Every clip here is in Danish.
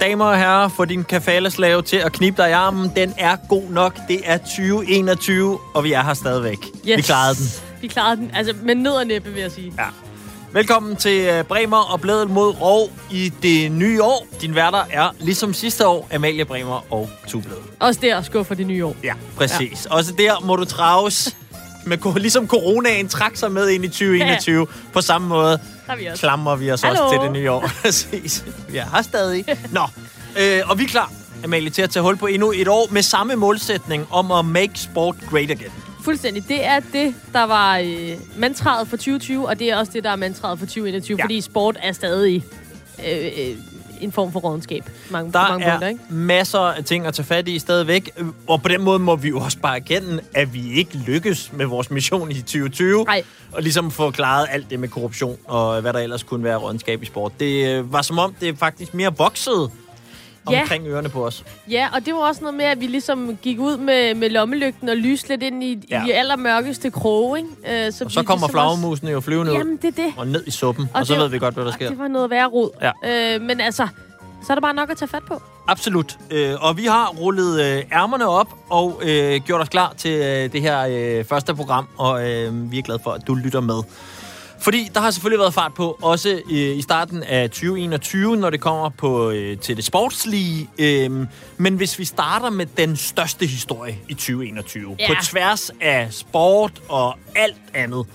damer og herrer, få din kafaleslave til at knibe dig i armen. Den er god nok. Det er 2021, og vi er her stadigvæk. Yes. Vi klarede den. Vi klarede den. Altså, med nød og næppe, vil jeg sige. Ja. Velkommen til øh, Bremer og Bladet mod Rov i det nye år. Din værter er, ligesom sidste år, Amalie Bremer og Tublad. Også der skuffer det nye år. Ja, præcis. Ja. Også der må du traves. Med, ligesom coronaen trak sig med ind i 2021. Ja. På samme måde vi også. klamrer vi os Hallo. også til det nye år. Præcis. Vi er her stadig. Nå, øh, og vi er klar, Amalie, til at tage hul på endnu et år med samme målsætning om at make sport great again. Fuldstændig. Det er det, der var øh, mantraet for 2020, og det er også det, der er mantraet for 2021, Ja. ja. fordi sport er stadig øh, øh, en form for rådenskab. Mange, Der mange punkter, er ikke? masser af ting at tage fat i stadigvæk, og på den måde må vi jo også bare erkende, at vi ikke lykkes med vores mission i 2020. Nej. Og ligesom få klaret alt det med korruption og hvad der ellers kunne være rådenskab i sport. Det øh, var som om, det faktisk mere voksede Ja. omkring ørerne på os. Ja, og det var også noget med, at vi ligesom gik ud med, med lommelygten og lyste lidt ind i, Ja. i de allermørkeste kroge, ikke? Øh, så Og så kommer ligesom flagermusene jo flyvende Også, jamen, det er det. og ned i suppen, og, Og så var- ved vi godt, hvad der sker. Det var noget værre rod. Ja. Øh, men altså, så er der bare nok at tage fat på. Absolut. Øh, og vi har rullet øh, ærmerne op og øh, gjort os klar til øh, det her øh, første program, og øh, vi er glade for, at du lytter med. Fordi der har selvfølgelig været fart på, også øh, i starten af 2021, når det kommer på øh, til det sportslige. Øh, men hvis vi starter med den største historie i 2021, Ja. på tværs af sport og alt andet,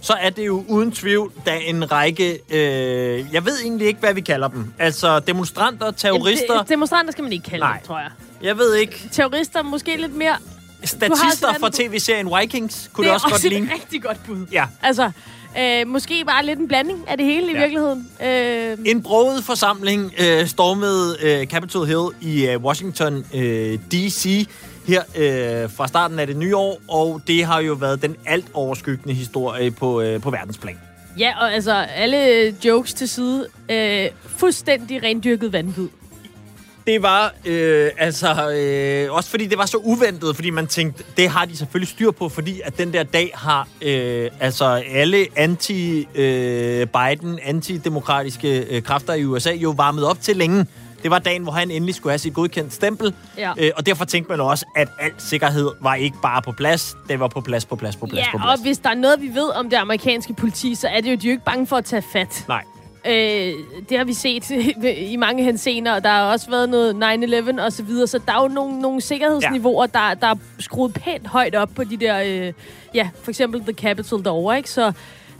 så er det jo uden tvivl, da en række, øh, jeg ved egentlig ikke, hvad vi kalder dem. Altså demonstranter, terrorister, det, demonstranter skal man ikke kalde Nej. det, tror jeg. jeg ved ikke, Terrorister måske lidt mere... statister fra en- tv-serien Vikings kunne det det er også, godt et ligne. rigtig godt bud. Ja. Altså, øh, måske bare lidt en blanding af det hele i Ja. virkeligheden. Øh, En broget forsamling øh, stormede øh, Capitol Hill i øh, Washington øh, D.C. her øh, fra starten af det nye år, og det har jo været den alt overskyggende historie på, øh, på verdensplan. ja, og altså, alle jokes til side. Øh, fuldstændig rendyrket vanvid. Det var øh, altså øh, også fordi det var så uventet, fordi man tænkte, det har de selvfølgelig styr på, fordi at den der dag har øh, altså alle anti-Biden, antidemokratiske øh, kræfter i USA jo varmet op til længe. Det var dagen, hvor han endelig skulle have sit godkendt stempel, Ja. øh, og derfor tænkte man også, at al sikkerhed var ikke bare på plads, det var på plads, på plads, på plads, på Ja, plads. og hvis der er noget, vi ved om det amerikanske politi, så er det jo, de er jo ikke bange for at tage fat. Nej. Øh, det har vi set i mange hensener, og der har også været noget 9-11 og så videre, så der er jo nogle, nogle sikkerhedsniveauer, der, der er skruet pænt højt op på de der, øh, ja, for eksempel The Capitol derovre, ikke? Så,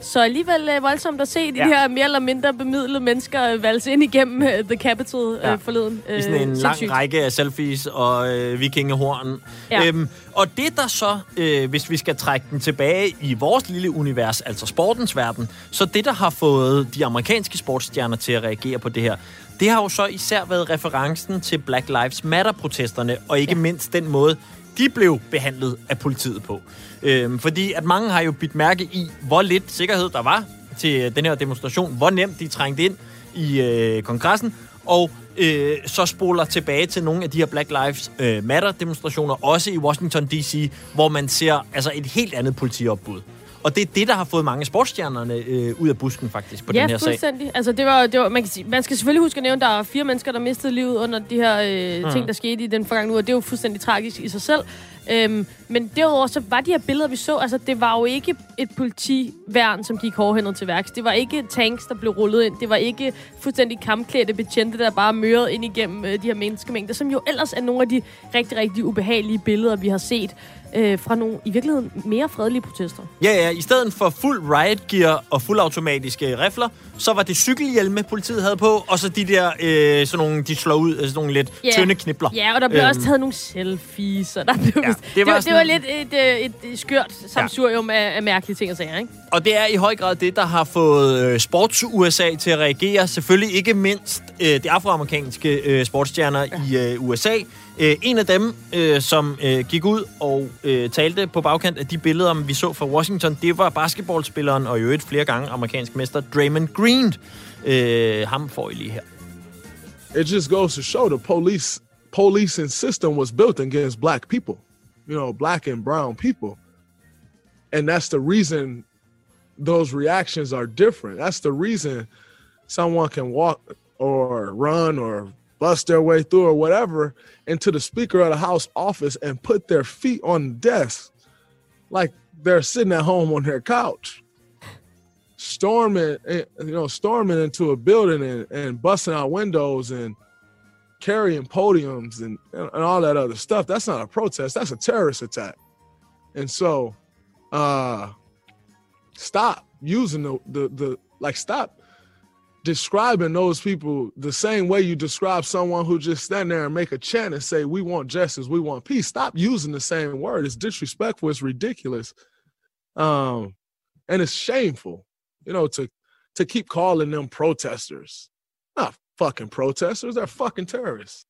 så alligevel øh, voldsomt at se de Ja. her mere eller mindre bemidlede mennesker øh, valse ind igennem øh, The Capitol øh, Ja. forleden. I sådan en lang sindssygt. række af selfies og øh, vikingehorn. Ja. Øhm, og det der så, øh, hvis vi skal trække den tilbage i vores lille univers, altså sportens verden, så det der har fået de amerikanske sportsstjerner til at reagere på det her, det har jo så især været referencen til Black Lives Matter-protesterne, og ikke ja. mindst den måde, de blev behandlet af politiet på. Øhm, fordi at mange har jo bidt mærke i, hvor lidt sikkerhed der var til øh, den her demonstration, hvor nemt de trængte ind i øh, kongressen, og øh, så spoler tilbage til nogle af de her Black Lives øh, Matter-demonstrationer, også i Washington D.C., hvor man ser altså et helt andet politiopbud. Og det er det, der har fået mange sportsstjernerne øh, ud af busken faktisk på ja, den her sag. fuldstændig. Altså, det var, det var, man, kan sige, man skal selvfølgelig huske at nævne, at der er fire mennesker, der mistede livet under de her øh, Mm. ting, der skete i den forgangne uge, og det er jo fuldstændig tragisk i sig selv. Øhm, men derudover, så var de her billeder, vi så, altså, det var jo ikke et politiværn, som gik hårdhændet til værks. Det var ikke tanks, der blev rullet ind. Det var ikke fuldstændig kampklædte betjente, der bare mørede ind igennem øh, de her menneskemængder, som jo ellers er nogle af de rigtig, rigtig ubehagelige billeder, vi har set øh, fra nogle i virkeligheden mere fredelige protester. Ja, ja, i stedet for fuld riot gear og fuldautomatiske rifler, så var det cykelhjelme, politiet havde på, og så de der, øh, sådan nogle, de slår ud, altså sådan nogle lidt Ja. tynde knibler. Ja, og der blev Øhm, også taget nogle selfies, og der blev... Ja, det det, det, var det sådan- var lidt et, øh, et, et skørt samsurium af, af mærkelige ting og sager, ikke? Og det er i høj grad det, der har fået øh, sports-USA til at reagere. Selvfølgelig ikke mindst øh, de afroamerikanske øh, sportsstjerner ja. i øh, USA. Øh, en af dem, øh, som øh, gik ud og øh, talte på bagkant af de billeder, vi så fra Washington, det var basketballspilleren og i øvrigt flere gange amerikansk mester Draymond Green. Øh, ham får I lige her. it just goes to show the police policing system was built against black people you know black and brown people. And that's the reason those reactions are different. That's the reason someone can walk or run or bust their way through or whatever into the Speaker of the House office and put their feet on the desk like they're sitting at home on their couch, storming, eh, you know, storming into a building and, and busting out windows and carrying podiums and, and, and all that other stuff. That's not a protest. That's a terrorist attack. And so, uh, stop using the, the, the like, stop describing those people the same way you describe someone who just stand there and make a chant and say, we want justice, we want peace. Stop using the same word. It's disrespectful. It's ridiculous. Um, and it's shameful, you know, to, to keep calling them protesters. Not fucking protesters. They're fucking terrorists.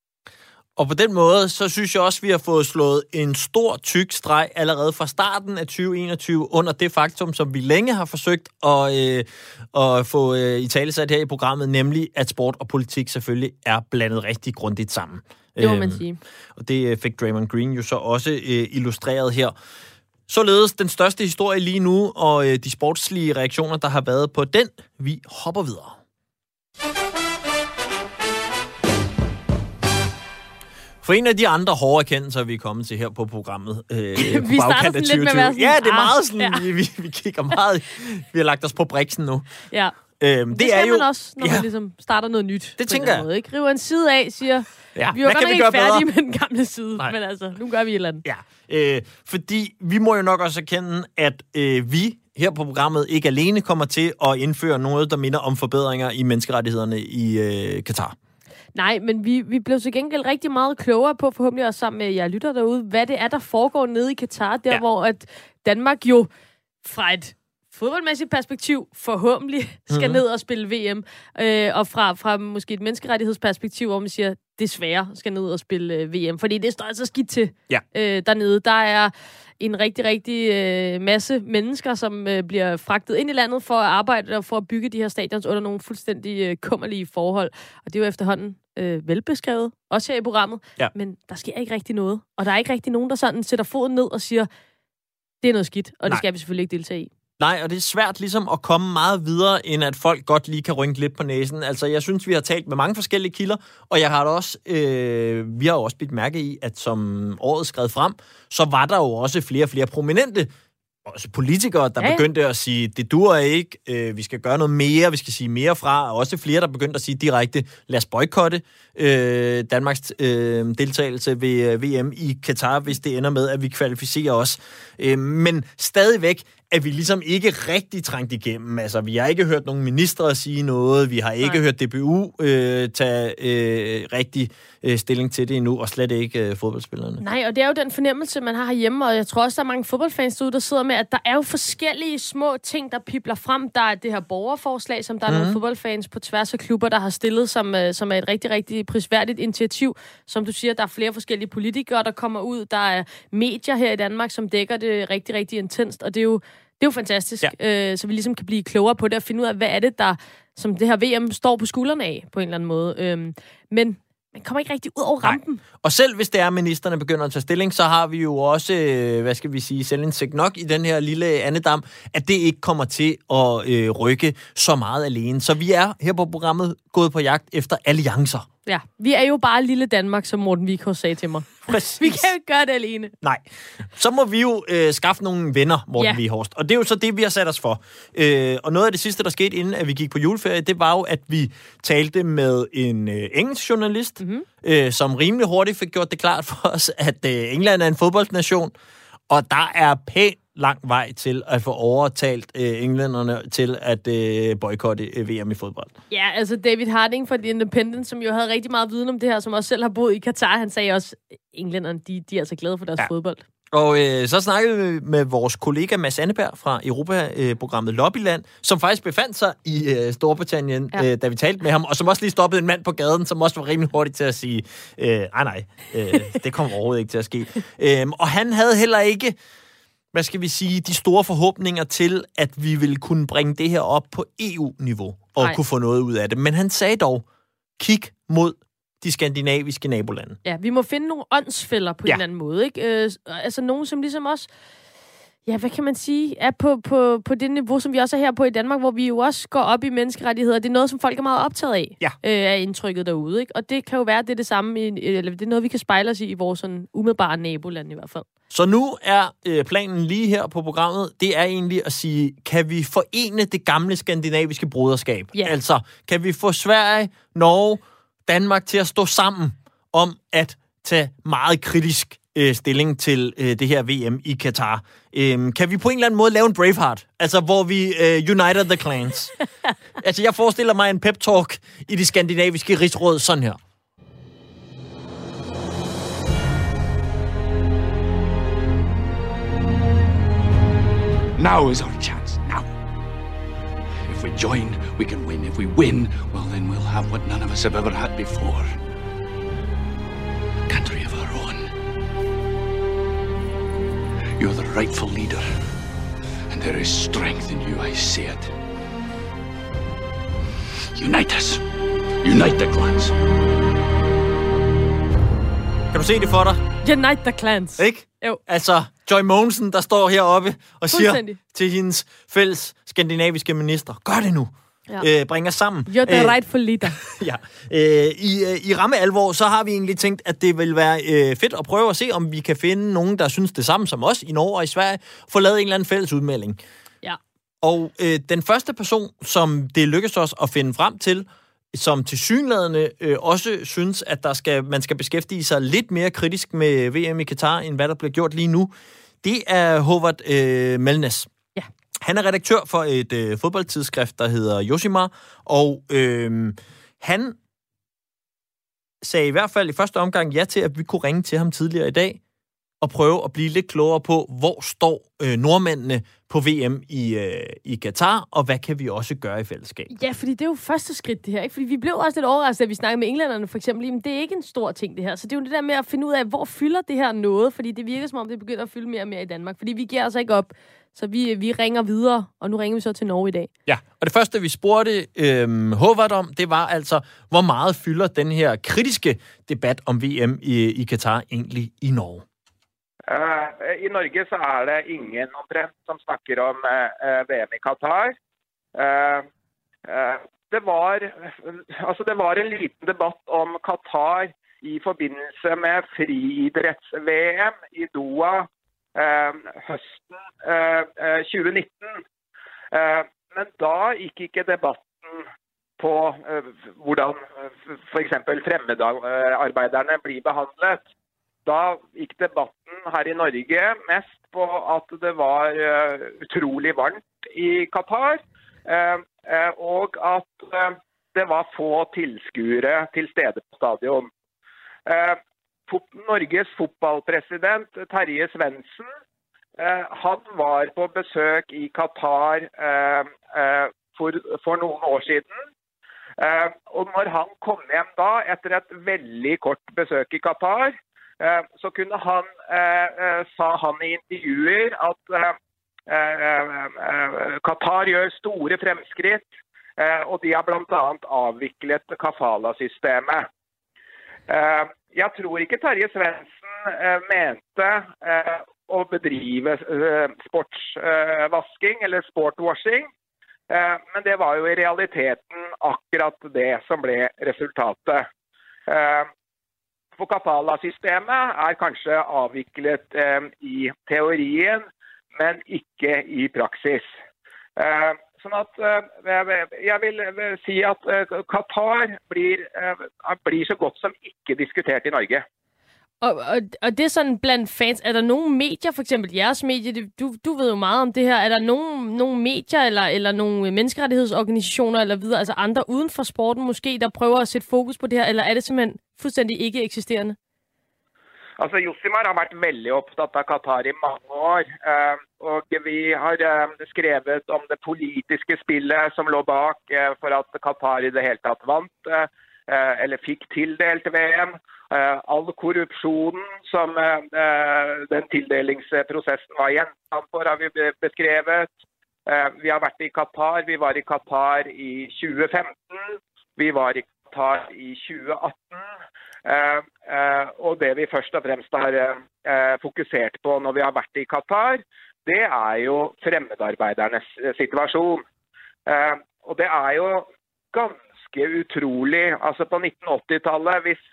Og på den måde, så synes jeg også, at vi har fået slået en stor, tyk streg allerede fra starten af 2021 under det faktum, som vi længe har forsøgt at, øh, at få øh, i tale sat her i programmet, nemlig at sport og politik selvfølgelig er blandet rigtig grundigt sammen. Det må man øhm, sige. Og det øh, fik Draymond Green jo så også øh, illustreret her. Således den største historie lige nu, og øh, de sportslige reaktioner, der har været på den. Vi hopper videre. For en af de andre hårde erkendelser, vi er kommet til her på programmet, øh, på vi starter sådan 2020. lidt med at Ja, det er meget sådan, ja. vi, vi, kigger meget, vi har lagt os på briksen nu. Ja. Øhm, det, det er jo, man også, når ja, man ligesom starter noget nyt. Det tænker jeg. Måde, ikke? River en side af, siger, ja, vi var godt ikke færdige med den gamle side, Nej. men altså, nu gør vi et eller andet. Ja, øh, fordi vi må jo nok også erkende, at øh, vi her på programmet ikke alene kommer til at indføre noget, der minder om forbedringer i menneskerettighederne i øh, Katar. Nej, men vi, vi blev til gengæld rigtig meget klogere på, forhåbentlig også sammen med jer lytter derude, hvad det er, der foregår nede i Katar, der ja. hvor at Danmark jo fra et fodboldmæssigt perspektiv forhåbentlig skal mm-hmm. ned og spille VM, øh, og fra, fra måske et menneskerettighedsperspektiv, hvor man siger, desværre skal ned og spille øh, VM, fordi det står altså skidt til ja. øh, dernede. Der er en rigtig, rigtig øh, masse mennesker, som øh, bliver fragtet ind i landet for at arbejde og for at bygge de her stadions under nogle fuldstændig øh, kummerlige forhold. Og det er jo efterhånden øh, velbeskrevet, også her i programmet. Ja. Men der sker ikke rigtig noget. Og der er ikke rigtig nogen, der sådan sætter foden ned og siger, det er noget skidt, og Nej. det skal vi selvfølgelig ikke deltage i. Nej, og det er svært ligesom at komme meget videre, end at folk godt lige kan rynke lidt på næsen. Altså, jeg synes, vi har talt med mange forskellige kilder, og jeg har også, øh, vi har også blivet mærke i, at som året skred frem, så var der jo også flere og flere prominente også politikere, der ja. begyndte at sige, det dur ikke, øh, vi skal gøre noget mere, vi skal sige mere fra, og også flere, der begyndte at sige direkte, lad os boykotte øh, Danmarks øh, deltagelse ved øh, VM i Katar, hvis det ender med, at vi kvalificerer os. Øh, men stadigvæk er vi ligesom ikke rigtig trængt igennem. Altså, vi har ikke hørt nogen ministre sige noget, vi har ikke Nej. hørt DBU øh, tage øh, rigtig øh, stilling til det endnu, og slet ikke øh, fodboldspillerne. Nej, og det er jo den fornemmelse, man har herhjemme, og jeg tror også, der er mange fodboldfans derude, der sidder med, at der er jo forskellige små ting, der pipler frem. Der er det her borgerforslag, som der er mm. nogle mhm. fodboldfans på tværs af klubber, der har stillet, som, øh, som er et rigtig, rigtig prisværdigt initiativ. Som du siger, der er flere forskellige politikere, der kommer ud. Der er medier her i Danmark, som dækker det rigtig, rigtig intenst, og det er jo det er jo fantastisk, ja. øh, så vi ligesom kan blive klogere på det og finde ud af, hvad er det, der som det her VM står på skuldrene af, på en eller anden måde. Øhm, men man kommer ikke rigtig ud over rampen. Nej. Og selv hvis det er, at ministerne begynder at tage stilling, så har vi jo også, øh, hvad skal vi sige, selvindsigt nok i den her lille andedam, at det ikke kommer til at øh, rykke så meget alene. Så vi er her på programmet gået på jagt efter alliancer. Ja, vi er jo bare lille Danmark, som Morten Vikor sagde til mig. Præcis. vi kan jo ikke gøre det alene. Nej. Så må vi jo øh, skaffe nogle venner, Morten ja. Vihorst. Og det er jo så det, vi har sat os for. Øh, og noget af det sidste, der skete, inden at vi gik på juleferie, det var jo, at vi talte med en øh, engelsk journalist, mm-hmm. øh, som rimelig hurtigt fik gjort det klart for os, at øh, England er en fodboldsnation, og der er pænt lang vej til at få overtalt øh, englænderne til at øh, boykotte øh, VM i fodbold. Ja, altså David Harding fra The Independent, som jo havde rigtig meget viden om det her, som også selv har boet i Katar, han sagde også, englænderne de, de er altså glade for deres ja. fodbold. Og øh, så snakkede vi med vores kollega Mads Anneberg fra Europa-programmet Lobbyland, som faktisk befandt sig i øh, Storbritannien, ja. øh, da vi talte med ham, og som også lige stoppede en mand på gaden, som også var rimelig hurtigt til at sige, øh, nej nej, øh, det kommer overhovedet ikke til at ske. Øh, og han havde heller ikke hvad skal vi sige, de store forhåbninger til, at vi vil kunne bringe det her op på EU-niveau og Nej. kunne få noget ud af det. Men han sagde dog, kig mod de skandinaviske nabolande. Ja, vi må finde nogle åndsfælder på ja. en eller anden måde. Ikke? Øh, altså nogen, som ligesom også ja, hvad kan man sige, er på, på, på det niveau, som vi også er her på i Danmark, hvor vi jo også går op i menneskerettigheder. Det er noget, som folk er meget optaget af, Ja. øh, er indtrykket derude. Ikke? Og det kan jo være, at det er det samme, i, eller det er noget, vi kan spejle os i, i vores sådan, umiddelbare naboland i hvert fald. Så nu er øh, planen lige her på programmet, det er egentlig at sige, kan vi forene det gamle skandinaviske broderskab? Ja. Altså, kan vi få Sverige, Norge, Danmark til at stå sammen om at tage meget kritisk øh, stilling til øh, det her VM i Katar? Øhm, kan vi på en eller anden måde lave en Braveheart? Altså, hvor vi øh, united the clans? altså, jeg forestiller mig en pep-talk i det skandinaviske rigsråd sådan her. Now is our chance. Now. If we join, we can win. If we win, well, then we'll have what none of us have ever had before a country of You're the rightful leader, and there is strength in you. I see it. Unite us. Unite the clans. Kan du se det for dig? Unite the clans. Ikke? Jo. Altså, Joy Mogensen, der står heroppe og siger til hendes fælles skandinaviske minister, gør det nu. Ja. Øh, bring os sammen. You're the Øh, rightful leader. Ja. Øh, i, øh, I ramme alvor, så har vi egentlig tænkt, at det vil være øh, fedt at prøve at se, om vi kan finde nogen, der synes det samme som os i Norge og i Sverige, få lavet en eller anden fælles udmelding. Ja. Og øh, den første person, som det lykkedes os at finde frem til, som til synlædende øh, også synes, at der skal, man skal beskæftige sig lidt mere kritisk med VM i Katar, end hvad der bliver gjort lige nu, det er Håvard øh, Melnes. Han er redaktør for et øh, fodboldtidsskrift, der hedder Yoshima, og øh, han sagde i hvert fald i første omgang ja til, at vi kunne ringe til ham tidligere i dag og prøve at blive lidt klogere på, hvor står øh, nordmændene på VM i, øh, i Katar, og hvad kan vi også gøre i fællesskab? Ja, fordi det er jo første skridt, det her. Ikke? Fordi vi blev også lidt overrasket, da vi snakkede med englænderne for eksempel. Men det er ikke en stor ting, det her. Så det er jo det der med at finde ud af, hvor fylder det her noget? Fordi det virker som om, det begynder at fylde mere og mere i Danmark. Fordi vi giver altså ikke op. Så vi, vi ringer videre, og nu ringer vi så til Norge i dag. Ja, og det første, vi spurgte øh, Håvard om, det var altså, hvor meget fylder den her kritiske debat om VM i, i Katar egentlig i Norge? Eh, I Norge så er det ingen omtrent som snakker om eh, eh, VM i Qatar. Eh, eh, Det var, altså det var en liten debatt om Qatar i forbindelse med friidretts-VM i Doha Eh, høsten eh, eh, 2019. Eh, Men da gikk ikke debatten på eh, hvordan eh, f.eks. fremmedarbeiderne blir behandlet. Da gikk debatten her i Norge mest på at det var eh, utrolig varmt i Qatar, eh, eh og at eh, det var få tilskuere til stede på stadion. Norges fotballpresident Terje Svendsen eh, han var på besøk i Qatar eh, eh, for, for noen år siden. Eh, og når han kom hjem da, etter et veldig kort besøk i Qatar, eh, så kunne han, eh, eh sa han i intervjuer at eh, eh, eh, Qatar gjør store fremskritt, eh, og de har bl.a. avviklet kafala-systemet. Eh, jeg tror ikke Terje Svendsen eh, mente eh, å bedrive eh, sportsvasking eller sportwashing. Eh, Men det var jo i realiteten akkurat det som ble resultatet. Eh, For Kapala-systemet er kanskje avviklet eh, i teorien, men ikke i praksis. Eh, Sånn at eh, Jeg vil eh, si at eh, Qatar blir, blir så godt som ikke diskutert i Norge. Og, og, og det er sådan blandt fans. Er der nogle medier, for eksempel jeres medie, du, du ved jo meget om det her, er der nogle, nogle medier eller, eller nogle menneskerettighedsorganisationer eller videre, altså andre uden for sporten måske, der prøver at sætte fokus på det her, eller er det simpelthen fuldstændig ikke eksisterende? Altså, Josimar har vært veldig opptatt av Qatar i mange år. eh, Og vi har eh, skrevet om det politiske spillet som lå bak eh, for at Qatar i det hele tatt vant, eh, eh eller fikk tildelt VM. Eh, All korrupsjonen som eh, den tildelingsprosessen var gjenstand for, har vi beskrevet. Eh, Vi har vært i Qatar. Vi var i Qatar i 2015. Vi var i Qatar i 2018. Eh, eh, og det vi først og fremst har eh, fokusert på når vi har vært i Qatar, det er jo fremmedarbeidernes eh, situasjon. Eh, og det er jo ganske utrolig. Altså på 1980-tallet, hvis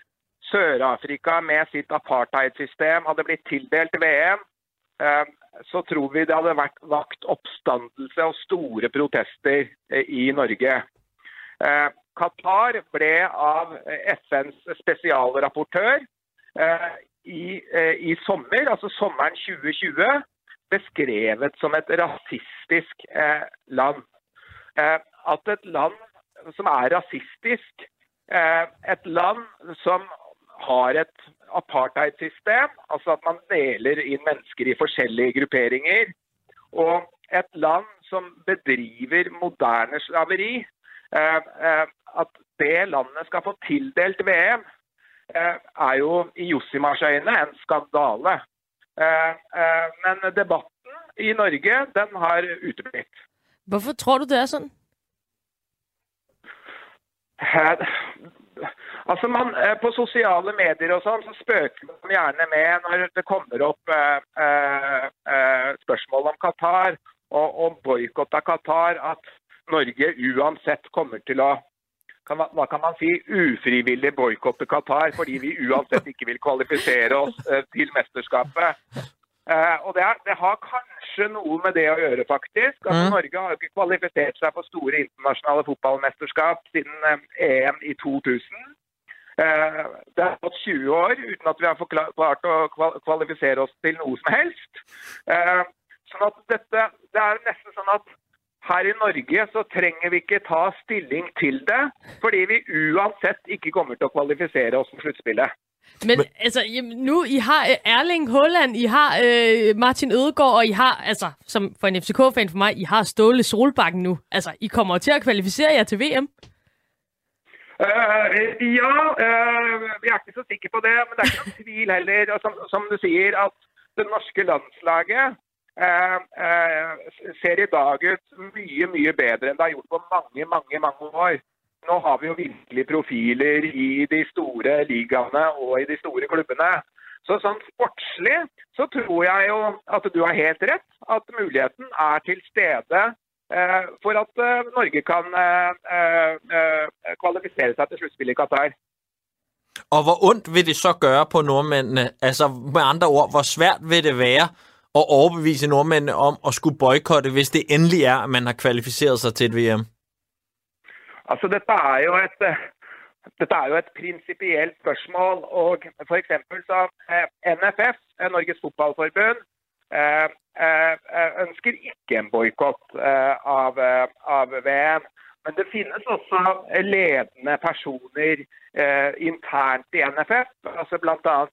Sør-Afrika med sitt apartheidsystem hadde blitt tildelt VM, eh, så tror vi det hadde vært vakt oppstandelse og store protester eh, i Norge. Qatar ble av eh, FNs spesialrapportør eh, i, eh, i sommer, altså sommeren 2020, beskrevet som et rasistisk eh, land. Eh, at et land som er rasistisk, eh, et land som har et apartheidsystem, altså at man deler inn mennesker i forskjellige grupperinger, og et land som bedriver moderne slaveri, at det landet skal få tildelt VM, eh, er jo i Josimars øyne en skandale. Eh, eh, men debatten i Norge, den har uteblitt. Hvorfor tror du, det er sådan? Eh, Altså man, eh, På sosiale medier og sånn, så spøker man gjerne med når det kommer opp eh, eh, eh spørsmål om Qatar og om boikott av Qatar, at Norge uansett kommer til å kan, hva kan man si, ufrivillig boikotte Qatar fordi vi uansett ikke vil kvalifisere oss eh, til mesterskapet. Eh, og det, er, det, har kanskje noe med det å gjøre, faktisk. Altså, mm. Norge har jo ikke kvalifisert seg for store internasjonale fotballmesterskap siden eh, EM i 2000. Eh, det har gått 20 år uten at vi har klart å kvalifisere oss til noe som helst. Eh, sånn at dette, Det er nesten sånn at her i Norge så trenger vi ikke ta stilling til det, fordi vi uansett ikke kommer til å kvalifisere oss for sluttspillet. Men altså, nu I har øh, Erling Haaland, I har øh, Martin Ødegaard, og I har, altså, som for en FCK-fan for mig, I har Ståle Solbakken nu. Altså, I kommer til at kvalificere jer til VM. Uh, ja, uh, vi er ikke så sikre på det. Men det er ikke noen tvil heller, som, som, du sier, at det norske landslaget Eh, eh, ser i dag ut mye, mye bedre enn det har gjort på mange, mange, mange år. Nå har vi jo virkelig profiler i de store ligaene og i de store klubbene. Så sånn sportslig så tror jeg jo at du har helt rett. At muligheten er til stede Eh, for at eh, Norge kan eh, eh kvalifisere seg til sluttspillet i Qatar. Og hvor ondt vil det så gøre på nordmændene? Altså med andre ord, hvor svært vil det være at overbevise nordmændene om at skulle boykotte, hvis det endelig er, at man har kvalificeret sig til et VM? Altså, dette er jo et, eh, dette er jo et principielt spørgsmål, Og for eksempel så eh, NFF, eh, Norges Fotballforbund, Eh, eh, ønsker ikke en boikott av, av VM. Men det finnes også ledende personer eh, internt i NFF, altså bl.a. Eh,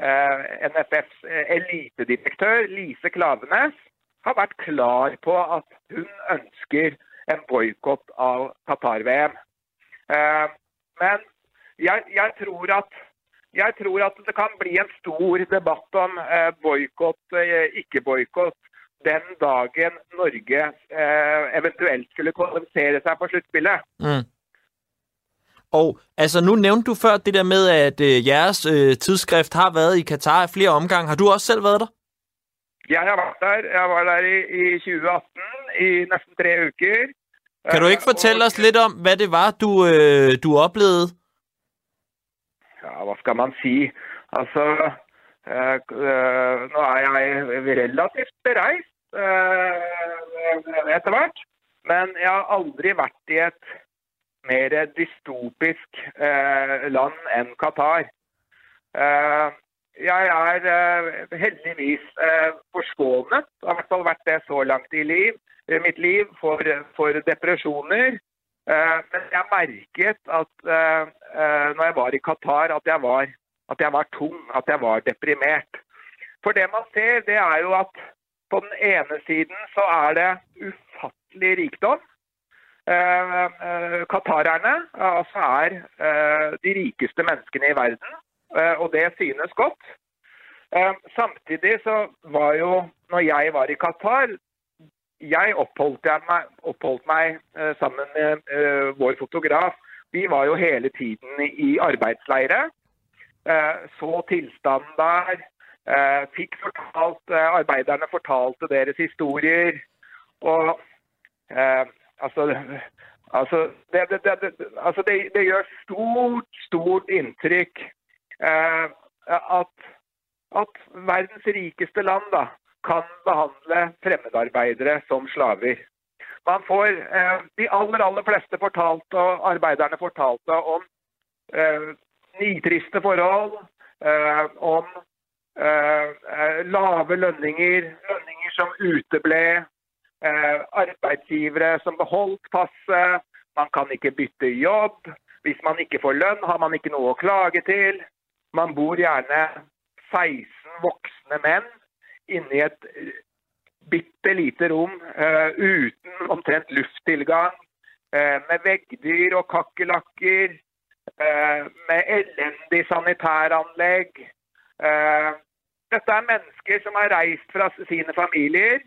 Eh, NFFs eh, elitedirektør Lise Klavenes har vært klar på at hun ønsker en boikott av Qatar-VM. Eh, men jeg, jeg, tror at jeg tror at det kan bli en stor debatt om eh, boikott, eh, ikke boikott, den dagen Norge eh, eventuelt skulle kvalifisere seg for sluttspillet. Mm. Og altså, nu nævnte du før det der med, at øh, jeres øh, tidsskrift har været i Katar flere omgange. Har du også selv været der? Jeg har været der. Jeg var der i, i 2018 i næsten tre uker. Kan du ikke fortælle og, os lidt om, hvad det var, du, øh, du oplevede? ja, hva skal man si? Altså eh, eh, Nå er jeg relativt bereist eh, etter hvert. Men jeg har aldri vært i et mer dystopisk eh, land enn Qatar. Eh, Jeg er eh, heldigvis eh, forskånet, har i hvert fall vært det så langt i liv, mitt liv, for, for depresjoner. Eh, men jeg merket at eh, eh, når jeg var i Qatar, at jeg var, at jeg var tung, at jeg var deprimert. For det man ser, det er jo at på den ene siden så er det ufattelig rikdom. Eh, eh, qatarerne altså er eh, de rikeste menneskene i verden, og det synes godt. Samtidig så var jo, når jeg var i Qatar, jeg oppholdt, jeg meg, oppholdt meg sammen med vår fotograf. Vi var jo hele tiden i arbeidsleire. Eh, så tilstanden der. eh, fikk fortalt eh, Arbeiderne fortalte deres historier. Og eh, altså Altså, det, det, det, altså det, det, gjør stort, stort inntrykk eh, at, at, verdens rikeste land da, kan behandle fremmedarbeidere som slaver. Man får, eh, De aller aller fleste fortalte, og arbeiderne fortalte om eh, nitriste forhold, eh, om eh, eh lave lønninger, lønninger som uteble, Eh, arbeidsgivere som beholdt passet. Man kan ikke bytte jobb. Hvis man ikke får lønn, har man ikke noe å klage til. Man bor gjerne 16 voksne menn inni et eh, bitte lite rom uh, uten omtrent lufttilgang. Uh, med veggdyr og kakerlakker. Uh, med elendig sanitæranlegg. dette er mennesker som har reist fra sine familier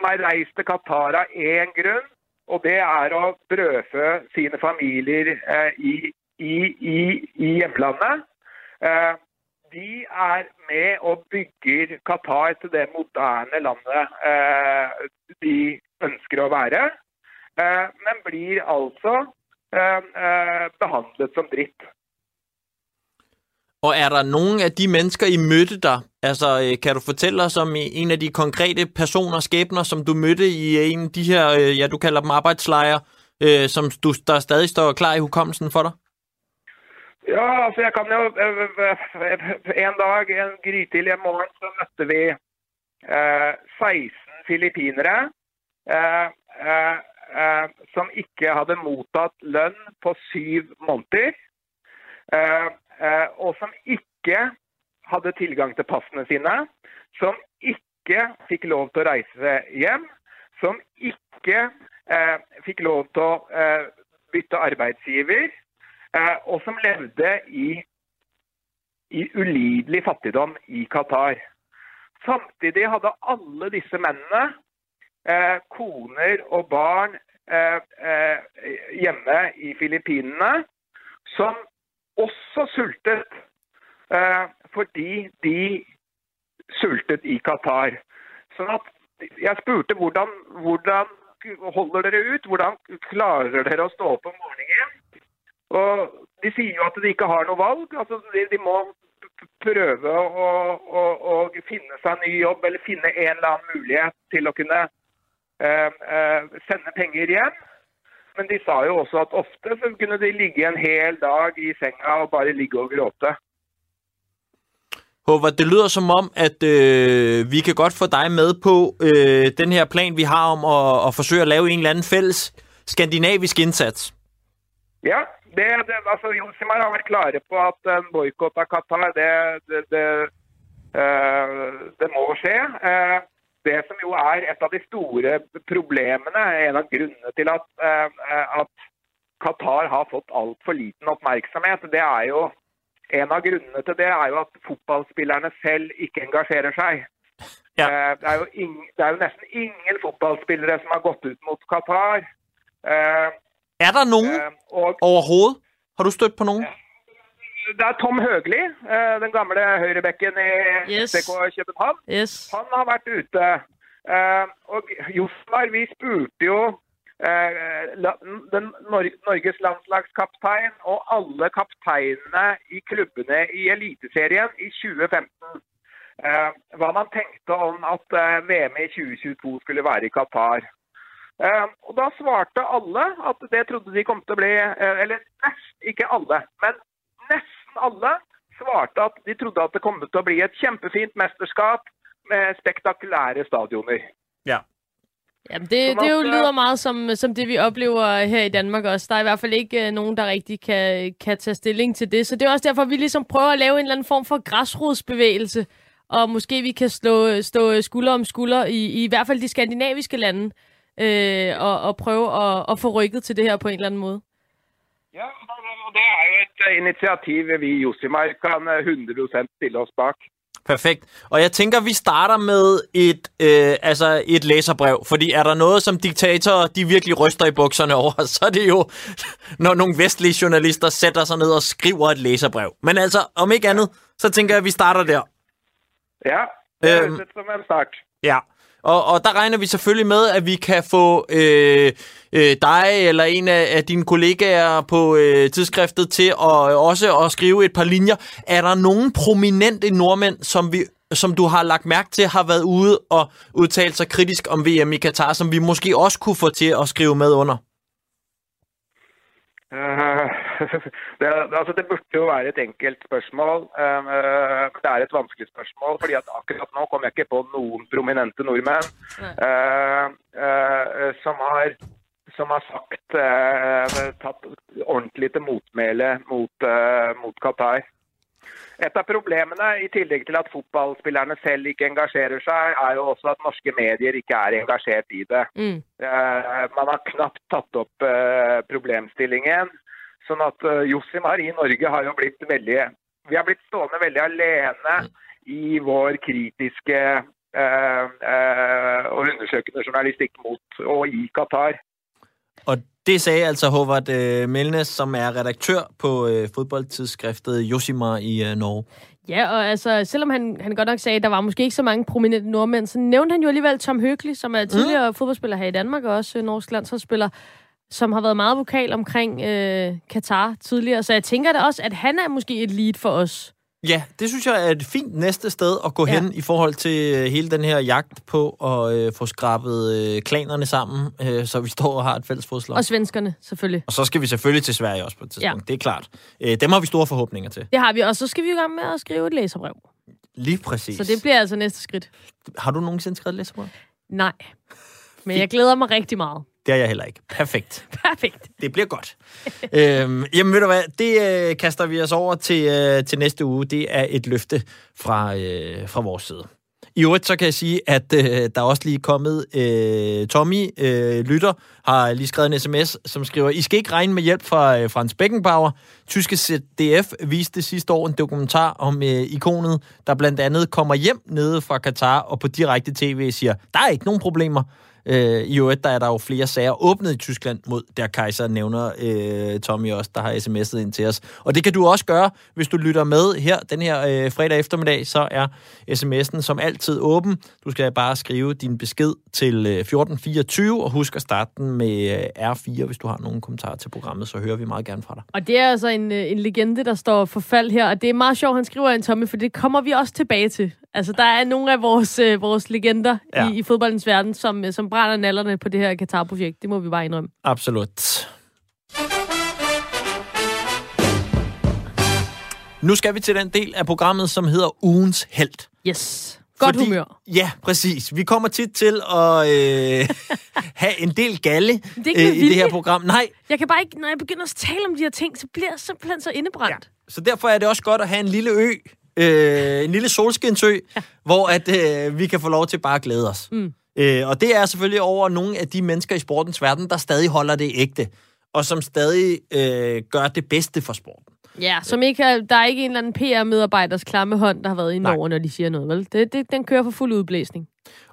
som er reist til Qatar av én grunn, og det er å brødfø sine familier eh, i, i, i, i, hjemlandet. Eh, de er med og bygger Qatar til det moderne landet eh, de ønsker å være, eh, men blir altså eh, eh behandlet som dritt. Og er der nogen af de mennesker, I mødte dig? Altså, øh, kan du fortælle os om en af de konkrete personer, skæbner, som du mødte i øh, en af de her, øh, ja, du kalder dem arbejdslejre, som du, der stadig står klar i hukommelsen for dig? Ja, altså jeg kom jo En dag, en grytidlig morgen, så mødte vi eh, 16 filippinere eh, eh, som ikke havde modtaget løn på syv måneder. Eh, Eh, og som ikke hadde tilgang til passene sine, som ikke fikk lov til å reise hjem, som ikke eh, fikk lov til å eh, bytte arbeidsgiver, eh, og som levde i, i ulidelig fattigdom i Qatar. Samtidig hadde alle disse mennene eh, koner og barn eh, eh hjemme i Filippinene som også sultet eh, fordi de sultet i Qatar. Så at jeg spurte hvordan, hvordan holder dere ut? Hvordan klarer dere å stå opp om morgenen? Og De sier jo at de ikke har noe valg. altså De, de må prøve å, å, å, finne seg ny jobb eller finne en eller annen mulighet til å kunne eh, eh, sende penger hjem. Men de sa jo også at ofte så kunne de ligge en hel dag i senga og bare ligge og gråte. Håvard, det lyder som om, at øh, vi kan godt få dig med på øh, den her plan, vi har om at, at forsøge at lave en eller anden fælles skandinavisk indsats. Ja, det, det, altså Josimar har vært klare på at en boikott av Qatar, det, det, det, øh, det må skje. Uh, det som jo er et av de store problemene, en av grunnene til at, uh, at Qatar har fått altfor liten oppmerksomhet, det er jo en av grunnene til det er jo at fotballspillerne selv ikke engasjerer seg. Ja. Uh, det, er jo ingen, det er jo nesten ingen fotballspillere som har gått ut mot Qatar. Uh, er der noen og, overhovedet? Har du støtt på noen? Ja det er Tom Høgli, eh, den gamle høyrebekken i yes. FCK København. Yes. Han har vært ute. Eh, og Josmar, vi spurte jo eh, den Norges landslagskaptein og alle kapteinene i klubbene i Eliteserien i 2015 hva man tenkte om at VM i 2022 skulle være i Qatar. Og Da svarte alle at det trodde de kom til å bli Eller nesten ikke alle, men nesten alle svarte at de trodde at det kom til å bli et kjempefint mesterskap med spektakulære stadioner. Ja. Jamen det, det jo lyder meget som, som det, vi oplever her i Danmark også. Der er i hvert fald ikke uh, nogen, der rigtig kan, kan tage stilling til det. Så det er også derfor, vi ligesom prøver at lave en eller anden form for græsrodsbevægelse. Og måske vi kan slå, stå skulder om skulder i, i, i hvert fald de skandinaviske lande. Øh, og, og prøve at, at få rykket til det her på en eller anden måde. Ja, og det er jo et eh, initiativ vi i Josimar kan 100 eh, stille os bak. Perfekt. Og jeg tænker, vi starter med et, øh, altså et læserbrev. Fordi er der noget, som diktatorer de virkelig ryster i bukserne over, så er det jo, når nogle vestlige journalister sætter sig ned og skriver et læserbrev. Men altså, om ikke andet, så tænker jeg, at vi starter der. Ja, det Øhm. høres ut som en start. Ja, og, og der regner vi selvfølgelig med, at vi kan få øh, øh, dig eller en af, af dine kollegaer på øh, tidsskriftet til at, øh, også at skrive et par linjer. Er der nogen prominente nordmænd, som, vi, som du har lagt mærke til, har været ude og udtalt sig kritisk om VM i Katar, som vi måske også kunne få til at skrive med under? Eh, det, altså det burde jo være et enkelt spørsmål. eh, Det er et vanskelig spørsmål, fordi at akkurat nå kommer jeg ikke på noen prominente nordmenn eh, som har som har sagt tatt ordentlig til motmæle mot, mot Qatar. Et av problemene, i tillegg til at fotballspillerne selv ikke engasjerer seg, er jo også at norske medier ikke er engasjert i det. Mm. Eh, man har knapt tatt opp eh, problemstillingen. Sånn at uh, Josimar i Norge har jo blitt veldig Vi har blitt stående veldig alene i vår kritiske eh, eh, og undersøkende journalistikk mot og i Qatar. Og det sagde altså Håvard øh, Melnes, som er redaktør på øh, fodboldtidsskriftet Josimar i øh, Norge. Ja, og altså, selvom han, han godt nok sagde, at der var måske ikke så mange prominente nordmænd, så nævnte han jo alligevel Tom Høgli, som er tidligere mm. fodboldspiller her i Danmark, og også øh, norsk landsholdsspiller, som har været meget vokal omkring øh, Katar tidligere. Så jeg tænker da også, at han er måske et lead for os. Ja, det synes jeg er et fint næste sted at gå Ja. hen i forhold til øh, hele den her jagt på at øh, få skrabet øh, klanerne sammen, øh, så vi står og har et fælles fodslag. Og svenskerne, selvfølgelig. Og så skal vi selvfølgelig til Sverige også på et tidspunkt, ja. det er klart. Øh, dem har vi store forhåbninger til. Det har vi, og så skal vi i gang med at skrive et læserbrev. Lige præcis. Så det bliver altså næste skridt. Har du nogensinde skrevet læserbrev? Nej. Men jeg glæder mig rigtig meget. Det har jeg heller ikke. Perfekt. Perfekt. Det bliver godt. øhm, jamen ved du hvad, det øh, kaster vi os over til, øh, til næste uge. Det er et løfte fra, øh, fra vores side. I øvrigt så kan jeg sige, at øh, der er også lige kommet øh, Tommy, øh, lytter, har lige skrevet en sms, som skriver, I skal ikke regne med hjælp fra øh, Frans Beckenbauer. Tyske ZDF viste sidste år en dokumentar om øh, ikonet, der blandt andet kommer hjem nede fra Katar og på direkte tv siger, der er ikke nogen problemer. Øh, I øvrigt, der er der jo flere sager åbnet i Tyskland mod der Kaiser, nævner øh, Tommy også, der har sms'et ind til os. Og det kan du også gøre, hvis du lytter med her den her øh, fredag eftermiddag, så er sms'en som altid åben. Du skal bare skrive din besked til øh, 1424, og husk at starte den med øh, R4, hvis du har nogle kommentarer til programmet, så hører vi meget gerne fra dig. Og det er altså en, øh, en legende, der står for fald her, og det er meget sjovt, han skriver en Tommy, for det kommer vi også tilbage til. Altså, der er nogle af vores, øh, vores legender Ja. i, i fodboldens verden, som, øh, som brænder nallerne på det her Qatar-projekt. Det må vi bare indrømme. Absolut. Nu skal vi til den del af programmet, som hedder Ugens Held. Yes. Godt Fordi- humør. Ja, præcis. Vi kommer tit til at øh, have en del galle ikke øh, i det her program. Nej, Jeg kan bare ikke, når jeg begynder at tale om de her ting, så bliver jeg simpelthen så indebrændt. så derfor er det også godt at have en lille ø, øh, en lille solskinsø, ja. hvor at, øh, vi kan få lov til bare at glæde os. Mm. Øh, og det er selvfølgelig over nogle af de mennesker i sportens verden, der stadig holder det ægte, og som stadig øh, gør det bedste for sporten. Ja, som ikke er, der er ikke en eller anden PR-medarbejders klamme hånd, der har været i Nej. Norge, når de siger noget, vel? Det, det, den kører for fuld udblæsning.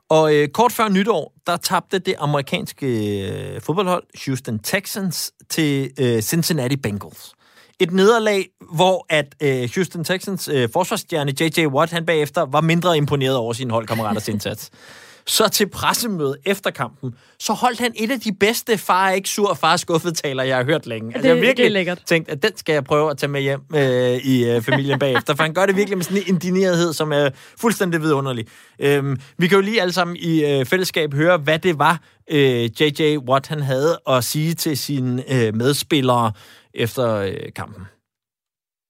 Og øh, kort før nytår, der tabte det amerikanske øh, fodboldhold Houston Texans til øh, Cincinnati Bengals. Et nederlag, hvor at øh, Houston Texans øh, forsvarsstjerne J.J. Watt, han bagefter var mindre imponeret over sine holdkammeraters indsats. Så til pressemødet efter kampen, så holdt han et af de bedste far ikke sur, far skuffet taler, jeg har hørt længe. Altså, det- jeg har det er virkelig lækkert. tænkt, at den skal jeg prøve at tage med hjem øh, i øh, familien bagefter, for han gør det virkelig med sådan en indigneret, som er fuldstændig vidunderlig. Øhm, vi kan jo lige alle sammen i øh, fællesskab høre, hvad det var, øh, J.J. Watt han havde at sige til sine øh, medspillere efter øh, kampen.